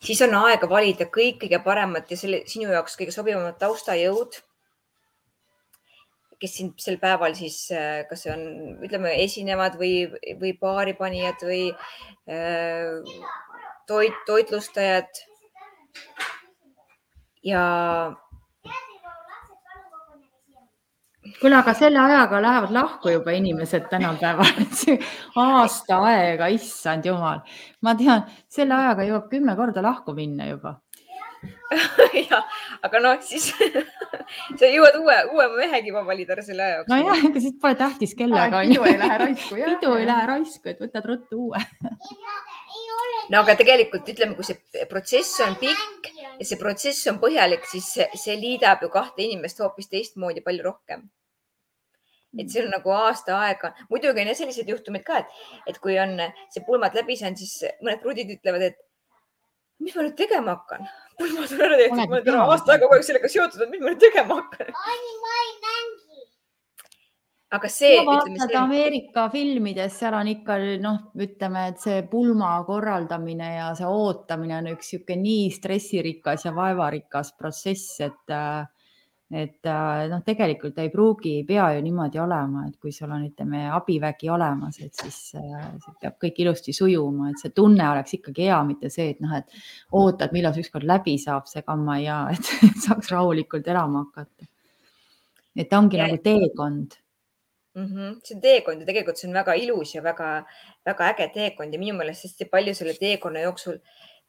Siis on aega valida kõik kõige paremat ja selle sinu jaoks kõige sobivamad taustajõud kes siin sel päeval siis, kas see on, ütleme, esinevad või, või baaripanijad või äh, toit, toitlustajad. ja. Kuule, aga selle ajaga lähevad lahku juba inimesed tänapäeval aasta aega, issand jumal, ma tean, selle ajaga jõuab kümme korda lahku minna juba ja, aga noh, siis sa jõuad uue, uue mehegi juba valida selle aja jooksul. nojah, ega siis pole tähtis kellega. pidu ei lähe raisku. pidu ei lähe raisku, et võtad ruttu uue. no aga tegelikult ütleme, kui see protsess on pikk ja see protsess on põhjalik, siis see liidab ju kahte inimest hoopis teistmoodi palju rohkem. Et see on nagu aasta aega, muidugi on selliseid juhtumeid ka, et, et kui on see pulmad läbi saanud, siis mõned pruudid ütlevad, et mis ma nüüd tegema hakkan? pulmad on ära tehtud, ma olen aasta aega kogu aeg sellega seotud, et mis ma nüüd tegema hakkan? aga see. vaatad Ameerika filmides, seal on ikka noh, ütleme, et see pulma korraldamine ja see ootamine on üks niisugune nii stressirikas ja vaevarikas protsess, et et äh, noh, tegelikult ei pruugi, ei pea ju niimoodi olema, et kui sul on, ütleme, abivägi olemas, et siis äh, see peab kõik ilusti sujuma, et see tunne oleks ikkagi hea, mitte see, et noh, et ootad, millal see ükskord läbi saab, see gamma ja et saaks rahulikult elama hakata. et ongi ja, nagu teekond mm. -hmm. see on teekond ja tegelikult see on väga ilus ja väga-väga äge teekond ja minu meelest hästi palju selle teekonna jooksul,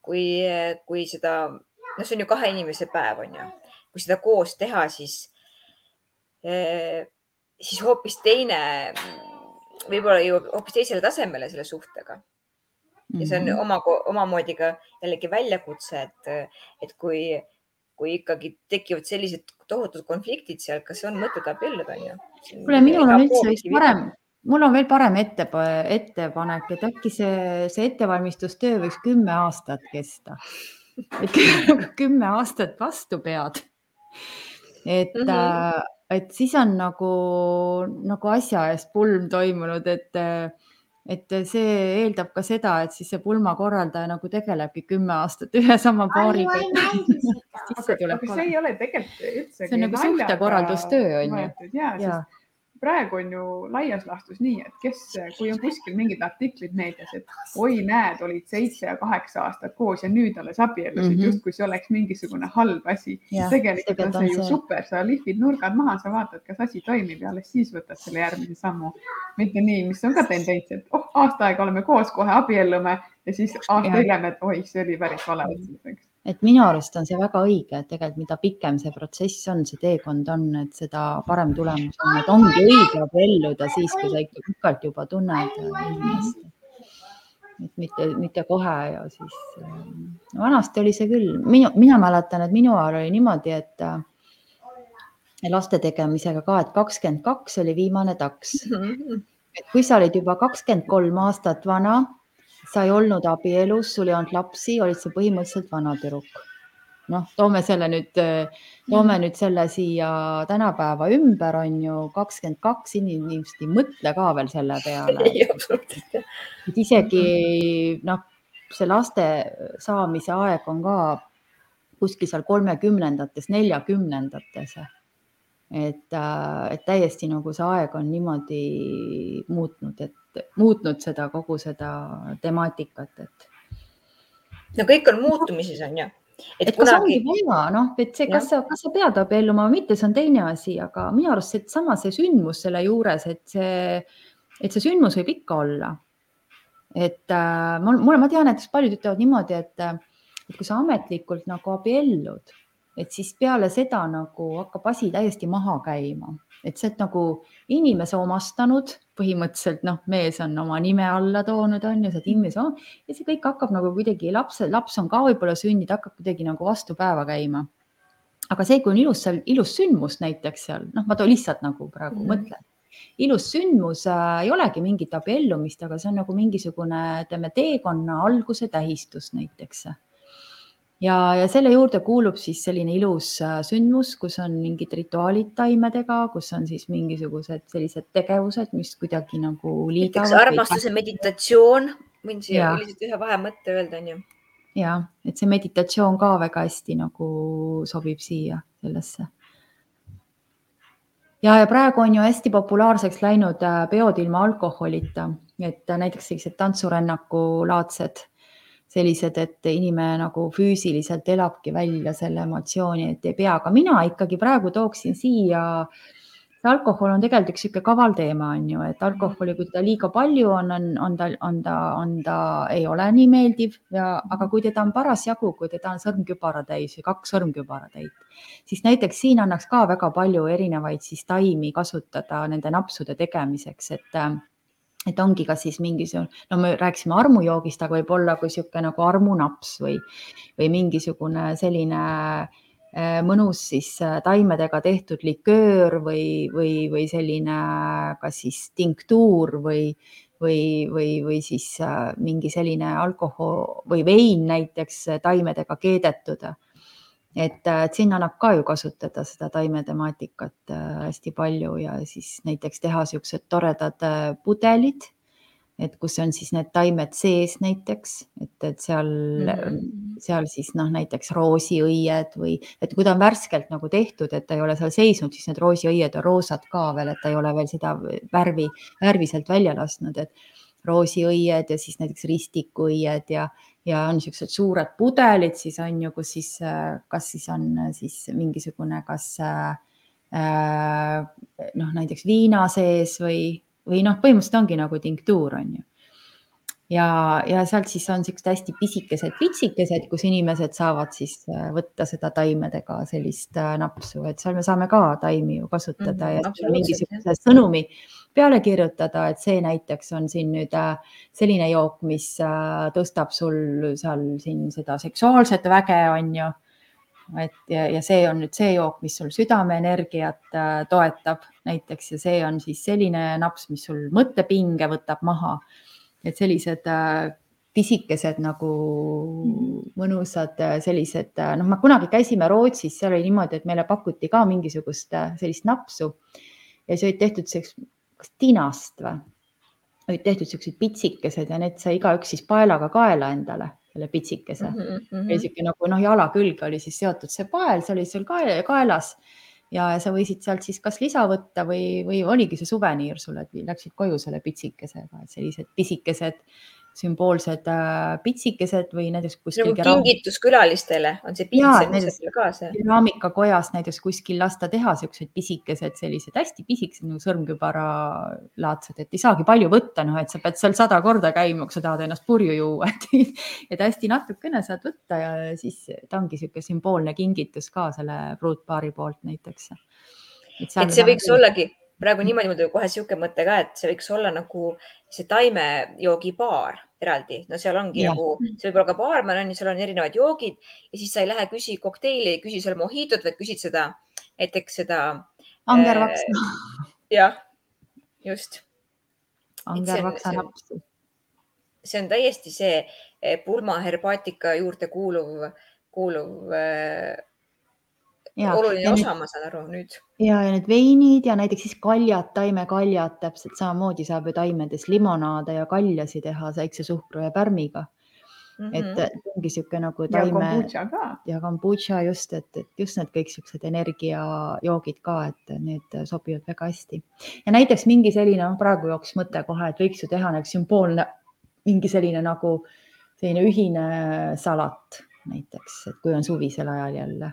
kui, kui seda, noh, see on ju kahe inimese päev, on ju kui seda koos teha, siis, eh, siis hoopis teine, võib-olla jõuab hoopis teisele tasemele selle suhtega. ja see on mhm. oma, omamoodi ka jällegi väljakutse, et, et kui, kui ikkagi tekivad sellised tohutud konfliktid seal, kas on mõtet abielluda, on ju? kuule, minul on üldse vist parem, mul on veel parem ette, ettepanek, et äkki see, see ettevalmistustöö võiks kümme aastat kesta. et kümme aastat vastu pead et mm, -hmm. et siis on nagu, nagu asja eest pulm toimunud, et, et see eeldab ka seda, et siis see pulmakorraldaja nagu tegelebki kümme aastat ühe sama paariga. aga, aga see ei ole tegelikult üldse. see on nagu suhtekorraldustöö on ju. ja, ja., sest praegu on ju laias laastus nii, et kes, kui on kuskil mingid artiklid meedias, et oi, näed, olid seitse ja kaheksa aastat koos ja nüüd alles abiellusid mm -hmm., justkui see oleks mingisugune halb asi. tegelikult on see ju super, sa lihvid nurgad maha, sa vaatad, kas asi toimib ja alles siis võtad selle järgmise sammu. mitte nii, mis on ka tendents, et oh, aasta aega oleme koos, kohe abiellume ja siis aasta hiljem, et oi, see oli päris vale otsus, eks et minu arust on see väga õige, et tegelikult mida pikem see protsess on, see teekond on, et seda parem tulemus on, et ongi õige abielluda siis, kui sa ikka pikalt juba tunned inimest. et mitte, mitte kohe ja siis no, vanasti oli see küll, minu, mina mäletan, et minu ajal oli niimoodi, et laste tegemisega ka, et kakskümmend kaks oli viimane taks. Mhm. et kui sa olid juba kakskümmend kolm aastat vana sa ei olnud abielus, sul ei olnud lapsi, olid sa põhimõtteliselt vanatüdruk. noh, toome selle nüüd, toome nüüd selle siia tänapäeva ümber, on ju, kakskümmend kaks inimest ei mõtle ka veel selle peale. et isegi noh, see laste saamise aeg on ka kuskil seal kolmekümnendates, neljakümnendates et, äh, et täiesti nagu see aeg on niimoodi muutnud, et muutnud seda kogu seda temaatikat, et. no kõik on muutumises, on ju. et, et kunagi... kas ongi vaja, noh, et see, kas sa, kas sa pead abielluma või mitte, see on teine asi, aga minu arust seesama, see sündmus selle juures, et see, et see sündmus võib ikka olla. et äh, mul, mulle, ma tean, et paljud ütlevad niimoodi, et, et kui sa ametlikult nagu abiellud et siis peale seda nagu hakkab asi täiesti maha käima, et sa oled nagu inimese omastanud, põhimõtteliselt noh, mees on oma nime alla toonud, on ju, sa oled inimese ja see kõik hakkab nagu kuidagi laps, laps on ka võib-olla sündinud, hakkab kuidagi nagu vastu päeva käima. aga see, kui on ilus seal, ilus sündmus näiteks seal, noh, ma toon lihtsalt nagu praegu mm -hmm. mõtlen ilus sündmus äh, ei olegi mingit abiellumist, aga see on nagu mingisugune, ütleme, teekonna alguse tähistus näiteks ja, ja selle juurde kuulub siis selline ilus äh, sündmus, kus on mingid rituaalid taimedega, kus on siis mingisugused sellised tegevused, mis kuidagi nagu liidavad. näiteks armastuse meditatsioon, võin siia lihtsalt ühe vahemõtte öelda, onju. ja, et see meditatsioon ka väga hästi nagu sobib siia sellesse. ja, ja praegu on ju hästi populaarseks läinud äh, peod ilma alkoholita, et äh, näiteks sellised tantsurännaku laadsed sellised, et inimene nagu füüsiliselt elabki välja selle emotsiooni, et ei pea, aga mina ikkagi praegu tooksin siia alkohol on tegelikult üks niisugune kaval teema, on ju, et alkoholi, kui teda liiga palju on, on, on ta, on ta, on ta, ei ole nii meeldiv ja, aga kui teda on parasjagu, kui teda on sõrmkübara täis või kaks sõrmkübara täit, siis näiteks siin annaks ka väga palju erinevaid siis taimi kasutada nende napsude tegemiseks, et et ongi kas siis mingisugune, no me rääkisime armujoogist, aga võib-olla kui niisugune nagu armunaps või, või mingisugune selline äh, mõnus siis äh, taimedega tehtud liköör või, või, või selline kas siis tinktuur või, või, või, või siis äh, mingi selline alkohol või vein näiteks taimedega keedetud et, äh, et siin annab ka ju kasutada seda taimetemaatikat äh, hästi palju ja siis näiteks teha siuksed toredad äh, pudelid. et kus on siis need taimed sees näiteks, et, et seal mm, -hmm. seal siis noh, näiteks roosiõied või et kui ta on värskelt nagu tehtud, et ta ei ole seal seisnud, siis need roosiõied on roosad ka veel, et ta ei ole veel seda värvi, värvi sealt välja lasknud, et roosiõied ja siis näiteks ristikuõied ja, ja on niisugused suured pudelid, siis on ju, kus siis, kas siis on siis mingisugune, kas äh, noh, näiteks viina sees või või noh, põhimõtteliselt ongi nagu tinktuur on ju. ja, ja sealt siis on siuksed hästi pisikesed pitsikesed, kus inimesed saavad siis äh, võtta seda taimedega sellist äh, napsu, et seal me saame ka taimi ju kasutada mm -hmm, ja mingisuguse sõnumi peale kirjutada, et see näiteks on siin nüüd äh, selline jook, mis tõstab sul seal siin seda seksuaalset väge, on ju. Et ja, ja see on nüüd see jook, mis sul südameenergiat äh, toetab näiteks ja see on siis selline naps, mis sul mõttepinge võtab maha. et sellised äh, pisikesed nagu mõnusad äh, sellised, noh, me kunagi käisime Rootsis, seal oli niimoodi, et meile pakuti ka mingisugust sellist napsu. Ja see olid tehtud selleks, kas tinast või? olid tehtud siuksed pitsikesed ja need sai igaüks siis paelaga kaela endale selle pitsikese mm. -hmm. niisugune nagu noh, jala külge oli siis seotud see pael, see oli sul kaelas ja sa võisid sealt siis kas lisa võtta või, või oligi see suveniir sulle, et läksid koju selle pitsikesega, sellised pisikesed sümboolsed äh, pitsikesed või näiteks kuskil. nagu kingitus külalistele on see piits kaasa. keraamikakojas näiteks kuskil lasta teha siuksed pisikesed, sellised hästi pisikesed nagu sõrmkübara laadsed, et ei saagi palju võtta, noh, et sa pead seal sada korda käima, kui sa tahad ennast purju juua, et, et hästi natukene saad võtta ja siis ta ongi niisugune sümboolne kingitus ka selle pruutpaari poolt näiteks. et, et see võiks ollagi praegu niimoodi mul tuli kohe sihuke mõte ka, et see võiks olla nagu see taimejoogibaar eraldi, no seal ongi ja. nagu, see võib olla ka baarman on ju, seal on erinevad joogid ja siis sa ei lähe küsi kokteili, ei küsi seal mohiitot, vaid küsid seda, näiteks seda. angervaks äh,. jah, just. angervaksa napsu. see on täiesti see eh, pulma herbaatika juurde kuuluv, kuuluv äh, oluline ja osa, ma saan aru nüüd. ja, ja need veinid ja näiteks siis kaljad, taimekaljad, täpselt samamoodi saab ju taimedest limonaade ja kaljasid teha väikse suhkru ja pärmiga mm. -hmm. et ongi niisugune nagu taime. ja kombutša just, et, et just need kõik siuksed energiajoogid ka, et need sobivad väga hästi. ja näiteks mingi selline, noh, praegu jooksis mõte kohe, et võiks ju teha näiteks sümboolne, mingi selline nagu selline ühine salat näiteks, et kui on suvisel ajal jälle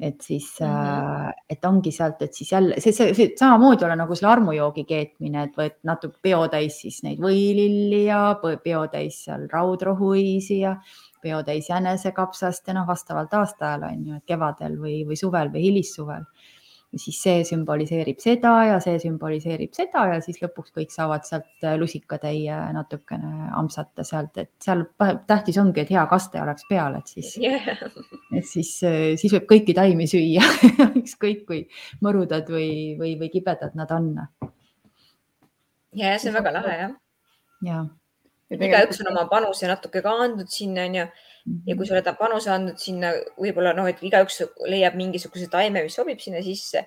et siis mm, -hmm. et ongi sealt, et siis jälle see, see, see samamoodi olla nagu selle armujoogi keetmine, et võid natuke peotäis siis neid võililli ja peotäis seal raudrohuõisi ja peotäis jänesekapsast ja noh, vastavalt aastaajale on ju, et kevadel või, või suvel või hilissuvel siis see sümboliseerib seda ja see sümboliseerib seda ja siis lõpuks kõik saavad sealt äh, lusikatäie natukene ampsata sealt, et seal tähtis ongi, et hea kaste oleks peal, et siis yeah., et siis, äh, siis võib kõiki taimi süüa ükskõik kui mõrudad või, või, või kibedad nad on. ja, see on väga lahe jah. ja. igaüks on oma panuse natuke ka andnud sinna onju ja kui sa oled panuse andnud sinna, võib-olla noh, et igaüks leiab mingisuguse taime, mis sobib sinna sisse,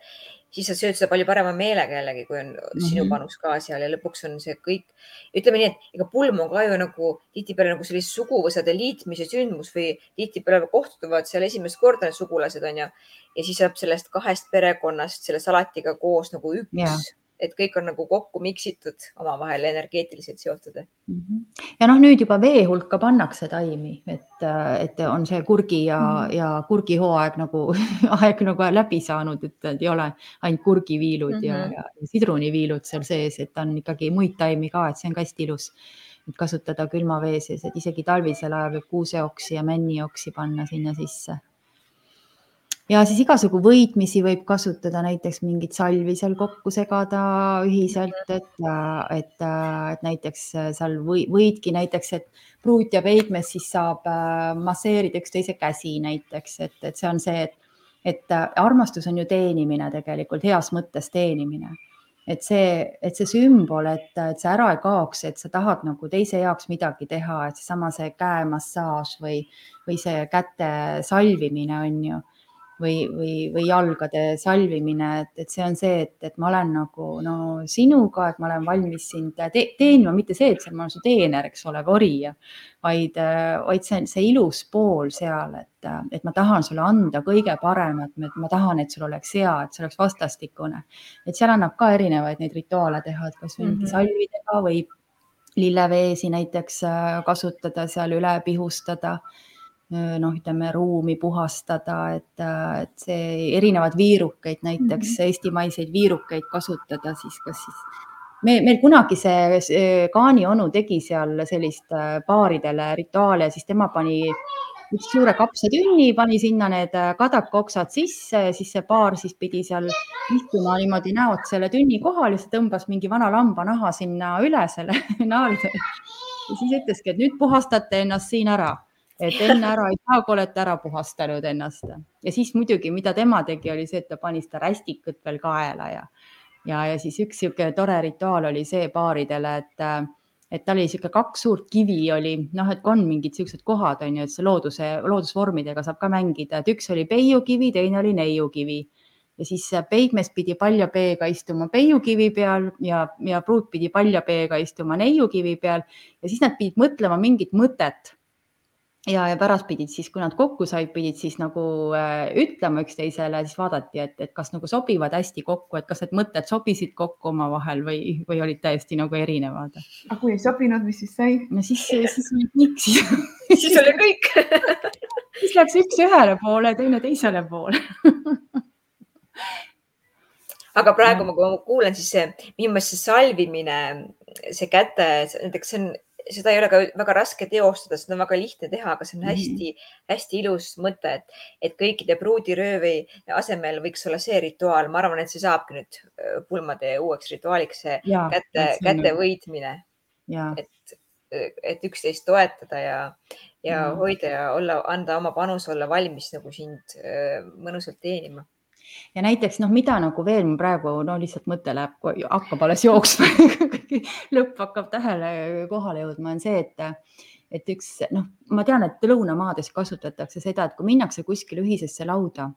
siis sa sööd seda palju parema meelega jällegi, kui on mm -hmm. sinu panus ka seal ja lõpuks on see kõik, ütleme nii, et ega pulm on ka ju nagu tihtipeale nagu sellist suguvõsade liitmise sündmus või tihtipeale kohtuvad seal esimest korda need sugulased on ju. ja siis saab sellest kahest perekonnast selle salatiga koos nagu üks yeah et kõik on nagu kokku miksitud, omavahel energeetiliselt seotud mm. -hmm. ja noh, nüüd juba vee hulka pannakse taimi, et, et on see kurgi ja mm, -hmm. ja kurgihooaeg nagu aeg nagu läbi saanud, et ei ole ainult kurgiviilud mm -hmm. ja, ja sidruniviilud seal sees, et on ikkagi muid taimi ka, et see on ka hästi ilus kasutada külma vee sees, et isegi talvisel ajal võib kuuseoksi ja männioksi panna sinna sisse ja siis igasugu võitmisi võib kasutada, näiteks mingit salvi seal kokku segada ühiselt, et, et, et näiteks seal või, võidki näiteks, et pruut ja peigmees siis saab äh, masseerida üksteise käsi näiteks, et, et see on see, et, et armastus on ju teenimine tegelikult, heas mõttes teenimine. Et see, et see sümbol, et, et see ära ei kaoks, et sa tahad nagu teise jaoks midagi teha, et seesama see käemassaaž või, või see käte salvimine on ju või, või, või jalgade salvimine, et, et see on see, et, et ma olen nagu no sinuga, et ma olen valmis sind te teenima, mitte see, et ma olen su teener, eks ole, või orija, vaid, vaid see on see ilus pool seal, et, et ma tahan sulle anda kõige paremat, ma tahan, et sul oleks hea, et see oleks vastastikune. et seal annab ka erinevaid neid rituaale teha, et kas mingi mm -hmm. salvidega või lilleveesi näiteks äh, kasutada seal üle pihustada noh, ütleme ruumi puhastada, et, et see erinevad viirukeid, näiteks mm -hmm. eestimaiseid viirukeid kasutada, siis kas siis me, meil kunagi see, see Kaani onu tegi seal sellist paaridele rituaale, siis tema pani üks suure kapsatünni, pani sinna need kadakaoksad sisse, siis see paar siis pidi seal istuma niimoodi näod selle tünni kohal ja siis tõmbas mingi vana lambanaha sinna üle selle naelde. ja siis ütleski, et nüüd puhastate ennast siin ära et enne ära ei saa, kui olete ära puhastanud ennast. ja siis muidugi, mida tema tegi, oli see, et ta pani seda rästikut veel kaela ja, ja, ja siis üks niisugune tore rituaal oli see paaridele, et et tal oli niisugune kaks suurt kivi oli, noh, et on mingid niisugused kohad on ju, et see looduse, loodusvormidega saab ka mängida, et üks oli peiukivi, teine oli neiukivi ja siis peigmees pidi palja peega istuma peiukivi peal ja, ja pruut pidi palja peega istuma neiukivi peal ja siis nad pidid mõtlema mingit mõtet ja, ja pärast pidid siis, kui nad kokku said, pidid siis nagu äh, ütlema üksteisele, siis vaadati, et, et kas nagu sobivad hästi kokku, et kas need mõtted sobisid kokku omavahel või, või olid täiesti nagu erinevad. aga kui ei sobinud, mis siis sai? no siis, siis oli kõik siis oli kõik siis läks üks ühele poole, teine teisele poole aga praegu, kui ma kuulen, siis see minu meelest see salvimine, see käte, näiteks see on seda ei ole ka väga raske teostada, seda on väga lihtne teha, aga see on hästi-hästi mhm. ilus mõte, et, et kõikide pruudiröövi asemel võiks olla see rituaal. ma arvan, et see saabki nüüd pulmade uueks rituaaliks, see ja, käte, käte võitmine. et, et üksteist toetada ja, ja mm. hoida ja olla, anda oma panus, olla valmis nagu sind mõnusalt teenima ja näiteks noh, mida nagu veel praegu no lihtsalt mõte läheb, hakkab alles jooksma. Lõpp hakkab tähele kohale jõudma, on see, et, et üks noh, ma tean, et lõunamaades kasutatakse seda, et kui minnakse kuskile ühisesse lauda,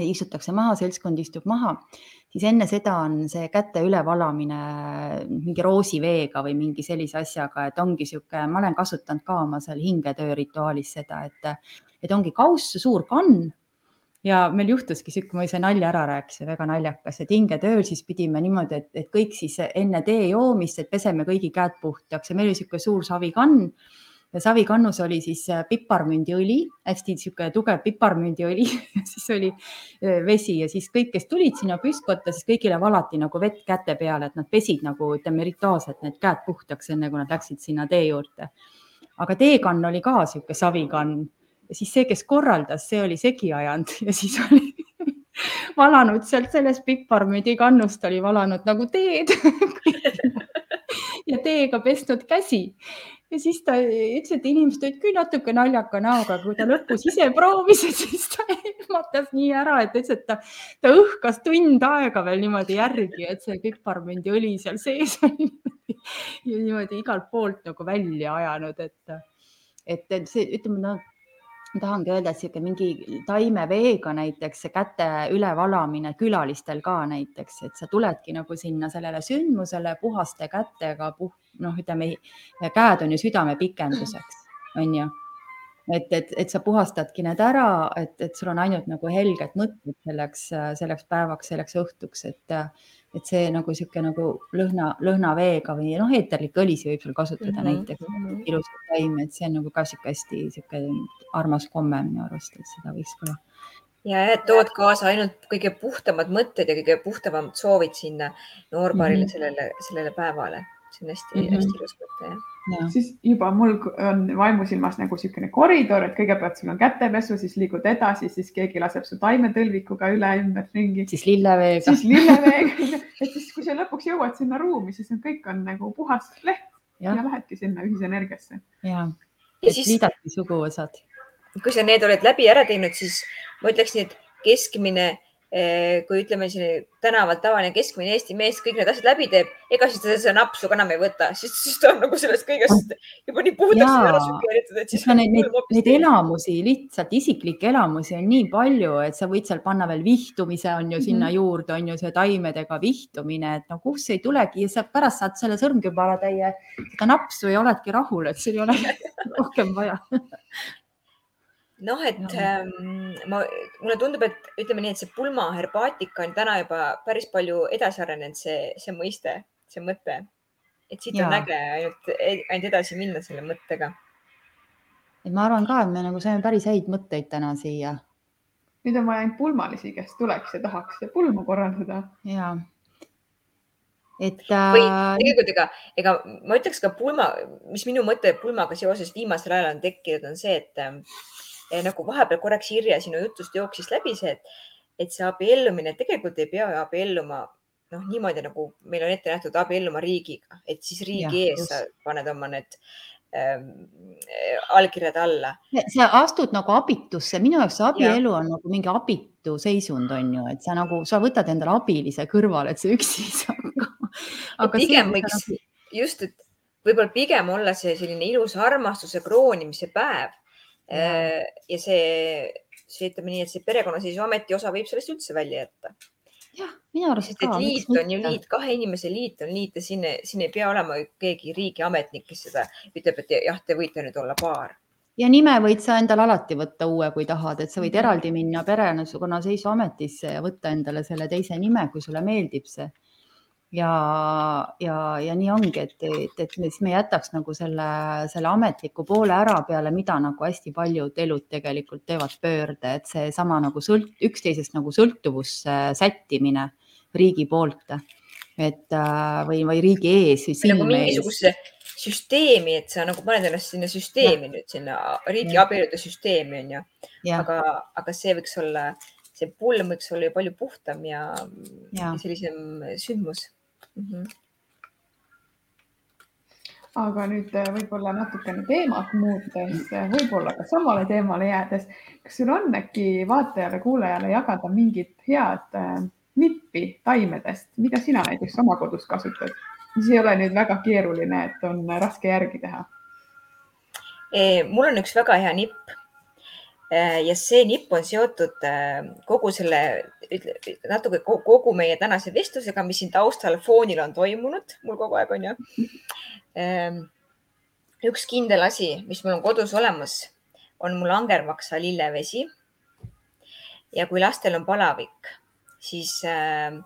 istutakse maha, seltskond istub maha, siis enne seda on see käte ülevalamine mingi roosiveega või mingi sellise asjaga, et ongi niisugune, ma olen kasutanud ka oma seal hingetöö rituaalis seda, et, et ongi kauss, suur kann ja meil juhtuski sihuke, ma ise nalja ära rääkisin, väga naljakas, et hingetööl siis pidime niimoodi, et, et kõik siis enne tee joomist, et peseme kõigi käed puhtaks. Ja meil oli niisugune suur savikann. Ja savikannus oli siis äh, piparmündiõli, hästi niisugune tugev piparmündiõli. Siis oli äh, vesi ja siis kõik, kes tulid sinna püstkotta, siis kõigile valati nagu vett käte peale, et nad pesid nagu ütleme rituaalselt need käed puhtaks, enne kui nad läksid sinna tee juurde. aga teekann oli ka niisugune savikann ja siis see, kes korraldas, see oli segi ajanud ja siis oli valanud sealt sellest piparmüdi kannust oli valanud nagu teed ja teega pesnud käsi. Ja siis ta ütles, et inimesed olid küll natuke naljaka näoga, kui ta lõpus ise proovis, et siis ta ehmatas nii ära, et ütles, et ta, ta õhkas tund aega veel niimoodi järgi, et see piparmündiõli seal sees oli ja niimoodi igalt poolt nagu välja ajanud, et, et, see, ütleme, no ma tahangi öelda, et sihuke mingi taimeveega näiteks see käte ülevalamine külalistel ka näiteks, et sa tuledki nagu sinna sellele sündmusele puhaste kätega, puh-, noh, ütleme käed on ju südame pikenduseks, on ju. Et, et, et sa puhastadki need ära, et, et sul on ainult nagu helged mõtted selleks, selleks päevaks, selleks õhtuks, et et see nagu niisugune nagu lõhna, lõhnaveega või noh, eeterlikke õlisi võib seal kasutada mm -hmm. näiteks ilusat taimi, et see on nagu ka niisugune hästi niisugune armas komme minu arust, et seda võiks ka. ja, et tood kaasa ainult kõige puhtamad mõtted ja kõige puhtamad soovid sinna noorbaarile mm -hmm. sellele, sellele päevale see on hästi mm, -hmm. hästi ilus mõte jah Ja. siis juba mul on vaimusilmas nagu niisugune koridor, et kõigepealt sul on kätepesu, siis liigud edasi, siis keegi laseb su taimetõlvikuga üle ümberringi. siis lilleveega. siis lilleveega, et siis, kui sa lõpuks jõuad sinna ruumi, siis on, kõik on nagu puhas leht ja, ja lähedki sinna ühisenergiasse. ja, et siis... liidadki suguosad. kui sa need oled läbi ära teinud, siis ma ütleks nii, et keskmine kui ütleme siin tänaval tavaline keskmine Eesti mees kõik need asjad läbi teeb, ega siis ta seda napsu ka enam ei võta, siis, siis ta on nagu sellest kõigest juba nii puhtaks ära sügeeritud, et siis. Neid, neid, neid elamusi, lihtsalt isiklikke elamusi on nii palju, et sa võid seal panna veel vihtumise on ju sinna mm -hmm. juurde, on ju see taimedega vihtumine, et no kus ei tulegi ja sa pärast saad selle sõrmkübaratäie seda napsu ja oledki rahul, et sul ei ole rohkem vaja noh, et ähm, ma, mulle tundub, et ütleme nii, et see pulmaherbaatika on täna juba päris palju edasi arenenud, see, see mõiste, see mõte. et siit ja. on äge ainult, ainult edasi minna selle mõttega. et ma arvan ka, et me nagu saime päris häid mõtteid täna siia. nüüd on vaja ainult pulmalisi, kes tuleks ja tahaks pulma korraldada. ja et äh.... või tegelikult ega, ega ma ütleks ka pulma, mis minu mõte pulmaga seoses viimasel ajal on tekkinud, on see, et ähm, nagu vahepeal korraks Irja sinu jutust jooksis läbi see, et, et see abiellumine tegelikult ei pea abielluma noh, niimoodi nagu meil on ette nähtud abielluma riigiga, et siis riigi ja, ees just. sa paned oma need ähm, allkirjad alla. sa astud nagu abitusse, minu jaoks see abielu ja. on nagu mingi abitu seisund on ju, et sa nagu, sa võtad endale abilise kõrvale, et sa üksi ei saa aga pigem võiks nagu... just, et võib-olla pigem olla see selline ilus armastuse kroonimise päev ja see, see ütleme nii, et see perekonnaseisuameti osa võib sellest üldse välja jätta. jah, minu arust ka. liit on ju liit, kahe inimese liit on liit ja siin, siin ei pea olema keegi riigiametnik, kes seda ütleb, et jah, te võite nüüd olla paar ja nime võid sa endale alati võtta uue, kui tahad, et sa võid mhm. eraldi minna perekonnaseisuametisse ja võtta endale selle teise nime, kui sulle meeldib see ja, ja, ja nii ongi, et, et, et siis me jätaks nagu selle, selle ametliku poole ära peale, mida nagu hästi paljud elud tegelikult teevad pöörde, et seesama nagu sõlt-, üksteisest nagu sõltuvusse sättimine riigi poolt, et äh, või, või riigi ees. nagu mingisuguse süsteemi, et sa nagu paned ennast sinna süsteemi ja. nüüd sinna riigi abielude süsteemi on ju, aga, aga see võiks olla, see pulm võiks olla ju palju puhtam ja, ja. ja sellisem sündmus mm. -hmm. aga nüüd äh, võib-olla natukene teemat muutes, äh, võib-olla ka samale teemale jäädes, kas sul on äkki vaatajale-kuulajale jagada mingit head äh, nippi taimedest, mida sina näiteks oma kodus kasutad, mis ei ole nüüd väga keeruline, et on raske järgi teha? mul on üks väga hea nipp ja see nipp on seotud äh, kogu selle, natuke kogu meie tänase vestlusega, mis siin taustal foonil on toimunud, mul kogu aeg on ju. Ähm, üks kindel asi, mis mul on kodus olemas, on mul angermaksa lillevesi. ja kui lastel on palavik, siis, äh,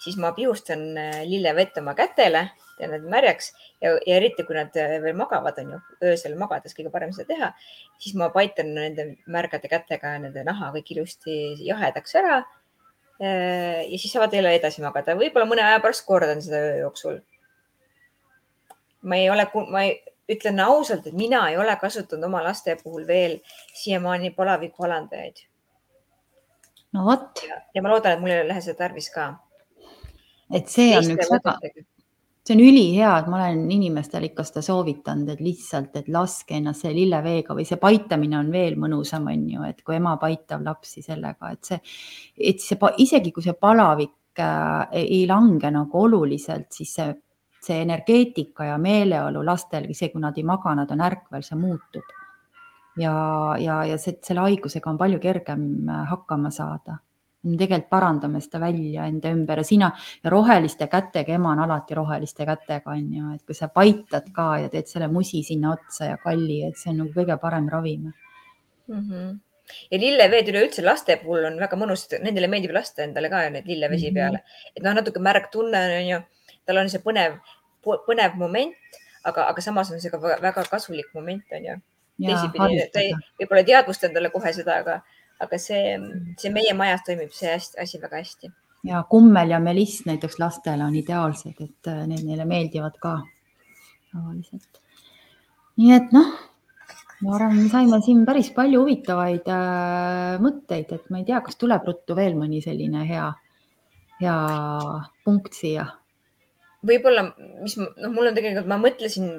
siis ma pihustan lillevett oma kätele ja nad märjaks ja, ja eriti, kui nad äh, veel magavad, on ju, öösel magades kõige parem seda teha, siis ma paitan nende märgade kätega nende naha kõik ilusti jahedaks ära. Äh, ja siis saavad jälle edasi magada, võib-olla mõne aja pärast kordan seda öö jooksul. ma ei ole, ma ei, ütlen ausalt, et mina ei ole kasutanud oma laste puhul veel siiamaani palaviku alandajaid. no vot. ja ma loodan, et mul ei lähe seda tarvis ka. Et see on üks väga, see on ülihea, et ma olen inimestele ikka seda soovitanud, et lihtsalt, et laske ennast selle lilleveega või see paitamine on veel mõnusam, on ju, et kui ema paitab lapsi sellega, et see, et see isegi kui see palavik äh, ei lange nagu oluliselt, siis see, see energeetika ja meeleolu lastel, isegi kui nad ei maga, nad on ärkvel, see muutub. ja, ja, ja see, selle haigusega on palju kergem äh, hakkama saada me tegelikult parandame seda välja enda ümber ja sina ja roheliste kätega, ema on alati roheliste kätega, on ju, et kui sa paitad ka ja teed selle musi sinna otsa ja kalli, et see on nagu kõige parem ravim mm. -hmm ja lilleveed üleüldse laste puhul on väga mõnus, nendele meeldib lasta endale ka neid lillevesi mm -hmm. peale, et noh, natuke märg tunne on ju, tal on see põnev, põnev moment, aga, aga samas on see ka väga kasulik moment on ju. teisipidi, ta ei, võib-olla ei teadvusta endale kohe seda, aga aga see, see meie majas toimib see hästi, asi väga hästi. ja kummel ja meliss näiteks lastele on ideaalsed, et äh, need neile meeldivad ka tavaliselt. nii et noh, ma arvan, me saime siin päris palju huvitavaid äh, mõtteid, et ma ei tea, kas tuleb ruttu veel mõni selline hea, hea punkt siia võib-olla, mis noh, mul on tegelikult, ma mõtlesin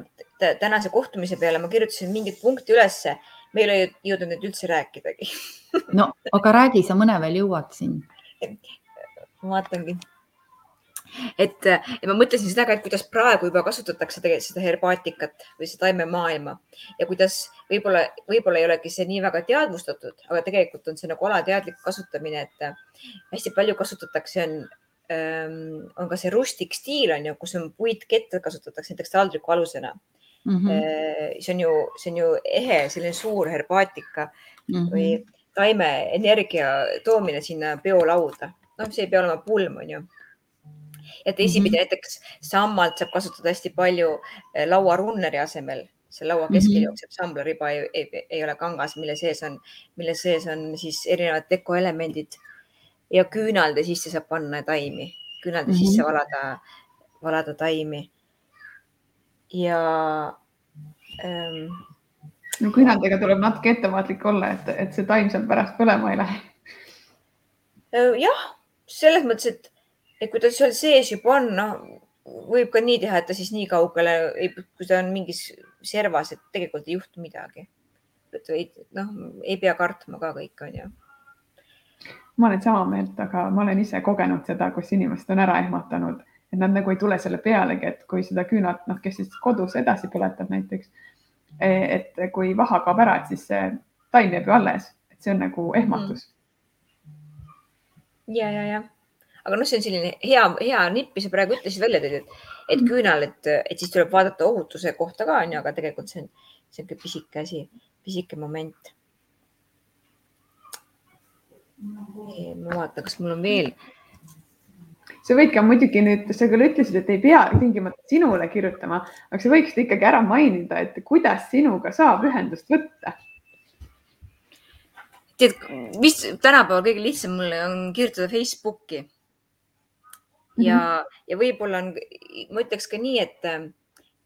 tänase kohtumise peale, ma kirjutasin mingit punkti ülesse me ei ole jõudnud nüüd üldse rääkidagi no aga räägi, sa mõne veel jõuad siin. ma vaatangi et, et ma mõtlesin seda ka, et kuidas praegu juba kasutatakse tegelikult seda herbaatikat või seda taimemaailma ja kuidas võib-olla, võib-olla ei olegi see nii väga teadvustatud, aga tegelikult on see nagu alateadlik kasutamine, et hästi palju kasutatakse, on, ähm, on ka see rustik stiil on ju, kus on puitkette kasutatakse näiteks taldriku alusena mm. -hmm. see on ju, see on ju ehe, selline suur herbaatika mm -hmm. või taimeenergia toomine sinna peolauda. noh, see ei pea olema pulm, on ju ja teisipidi mm -hmm. näiteks sammalt saab kasutada hästi palju eh, lauarunneri asemel, see laua keskel mm -hmm. jookseb samblariba, ei, ei, ei ole kangas, mille sees on, mille sees on siis erinevad dekoelemendid ja küünalde sisse saab panna taimi, küünalde mm -hmm. sisse valada, valada taimi. Ja ähm, no küünaldega tuleb natuke ettevaatlik olla, et, et see taim seal pärast põlema ei lähe. jah, selles mõttes, et et kui ta seal sees juba on, noh, võib ka nii teha, et ta siis nii kaugele, kui ta on mingis servas, et tegelikult ei juhtu midagi. et noh, ei pea kartma ka kõik, on ju. ma olen sama meelt, aga ma olen ise kogenud seda, kus inimesed on ära ehmatanud, et nad nagu ei tule selle pealegi, et kui seda küünalt, noh, kes siis kodus edasi põletab näiteks, et kui vaha kaob ära, et siis see taim jääb ju alles, et see on nagu ehmatus mm.. ja, ja, ja aga noh, see on selline hea, hea nipp, mis sa praegu ütlesid, välja tõid, et, et mm. küünal, et, et siis tuleb vaadata ohutuse kohta ka onju, aga tegelikult see on sihuke pisike asi, pisike moment. ma vaatan, kas mul on veel. Sa võid ka muidugi nüüd, sa küll ütlesid, et ei pea tingimata sinule kirjutama, aga sa võiksid ikkagi ära mainida, et kuidas sinuga saab ühendust võtta tead, mis tänapäeval kõige lihtsam mulle on kirjutada Facebooki ja mm, -hmm. ja võib-olla on, ma ütleks ka nii, et äh,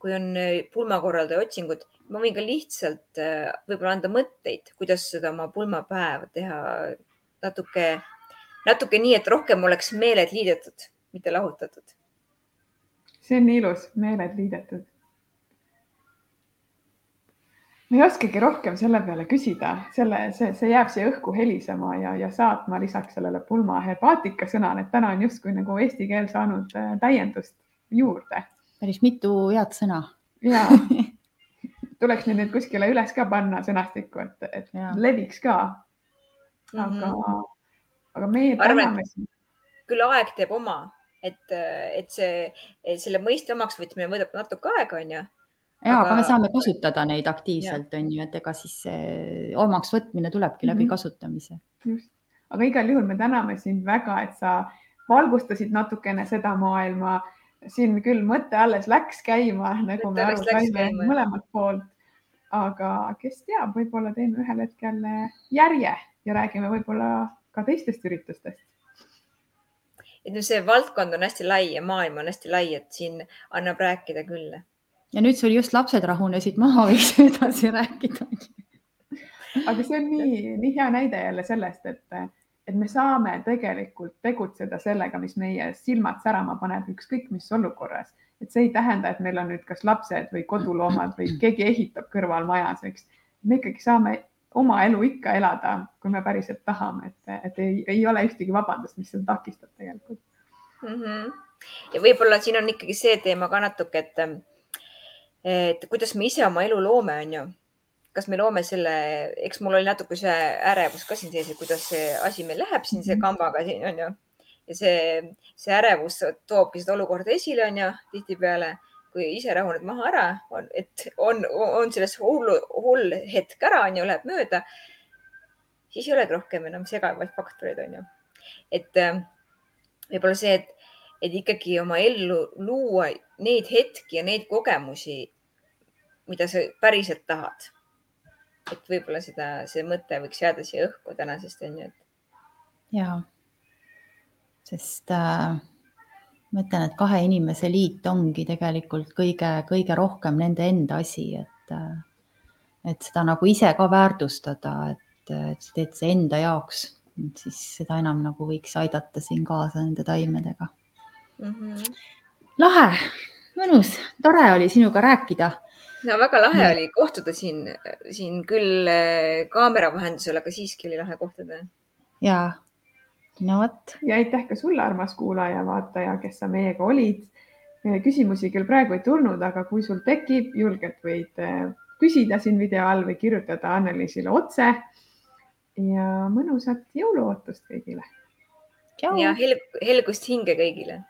kui on äh, pulmakorraldaja otsingud, ma võin ka lihtsalt äh, võib-olla anda mõtteid, kuidas seda oma pulmapäeva teha natuke, natuke nii, et rohkem oleks meeled liidetud, mitte lahutatud. see on nii ilus, meeled liidetud ma ei oskagi rohkem selle peale küsida, selle, see, see jääb siia õhku helisema ja, ja saatma lisaks sellele pulma hepaatika sõnale, et täna on justkui nagu eesti keel saanud äh, täiendust juurde. päris mitu head sõna. ja tuleks neid nüüd kuskile üles ka panna sõnastikku, et, et ja. leviks ka. aga mm, -hmm. Aga meie sind. küll aeg teeb oma, et, et see, selle mõiste omaks võtmine võtab natuke aega, onju ja aga... aga me saame kasutada neid aktiivselt, on ju, et ega siis omaks võtmine tulebki läbi mm -hmm. kasutamise. just, aga igal juhul me täname sind väga, et sa valgustasid natukene seda maailma. siin küll mõte alles läks käima, nagu me aru saime mõlemalt poolt. aga kes teab, võib-olla teeme ühel hetkel järje ja räägime võib-olla ka teistest üritustest et no see valdkond on hästi lai ja maailm on hästi lai, et siin annab rääkida küll ja nüüd sul just lapsed rahunesid maha, võiks edasi rääkida. aga see on nii, nii hea näide jälle sellest, et, et me saame tegelikult tegutseda sellega, mis meie silmad särama paneb, ükskõik mis olukorras. et see ei tähenda, et meil on nüüd kas lapsed või koduloomad või keegi ehitab kõrval majas, eks. me ikkagi saame oma elu ikka elada, kui me päriselt tahame, et, et ei, ei ole ühtegi vabandust, mis seda takistab tegelikult mm. -hmm. ja võib-olla siin on ikkagi see teema ka natuke, et et kuidas me ise oma elu loome, on ju. kas me loome selle, eks mul oli natuke see ärevus ka siin sees, et kuidas see asi meil läheb siin see mhm. kambaga siin on ju. ja see, see ärevus toobki seda olukorda esile, on ju, tihtipeale kui ise rahuned maha ära, on, et on, on selles hullu, hull hetk ära, on ju, läheb mööda, siis ei olegi rohkem enam segavaid faktoreid, on ju. et äh, võib-olla see, et, et ikkagi oma ellu luua neid hetki ja neid kogemusi, mida sa päriselt tahad. et võib-olla seda, see mõte võiks jääda siia õhku tänasest on ju, et. ja, sest äh, ma ütlen, et kahe inimese liit ongi tegelikult kõige-kõige rohkem nende enda asi, et äh, et seda nagu ise ka väärtustada, et, et sa teed see enda jaoks, siis seda enam nagu võiks aidata siin kaasa nende taimedega mm. -hmm. lahe, mõnus, tore oli sinuga rääkida no väga lahe mm. oli kohtuda siin, siin küll äh, kaamera vahendusel, aga siiski oli lahe kohtuda. ja, no vot, ja aitäh ka sulle, armas kuulaja, vaataja, kes sa meiega olid. küsimusi küll praegu ei tulnud, aga kui sul tekib, julgelt võid eh, küsida siin video all või kirjutada Anneliisile otse. ja mõnusat jõuluootust kõigile. ja helg- helgust hinge kõigile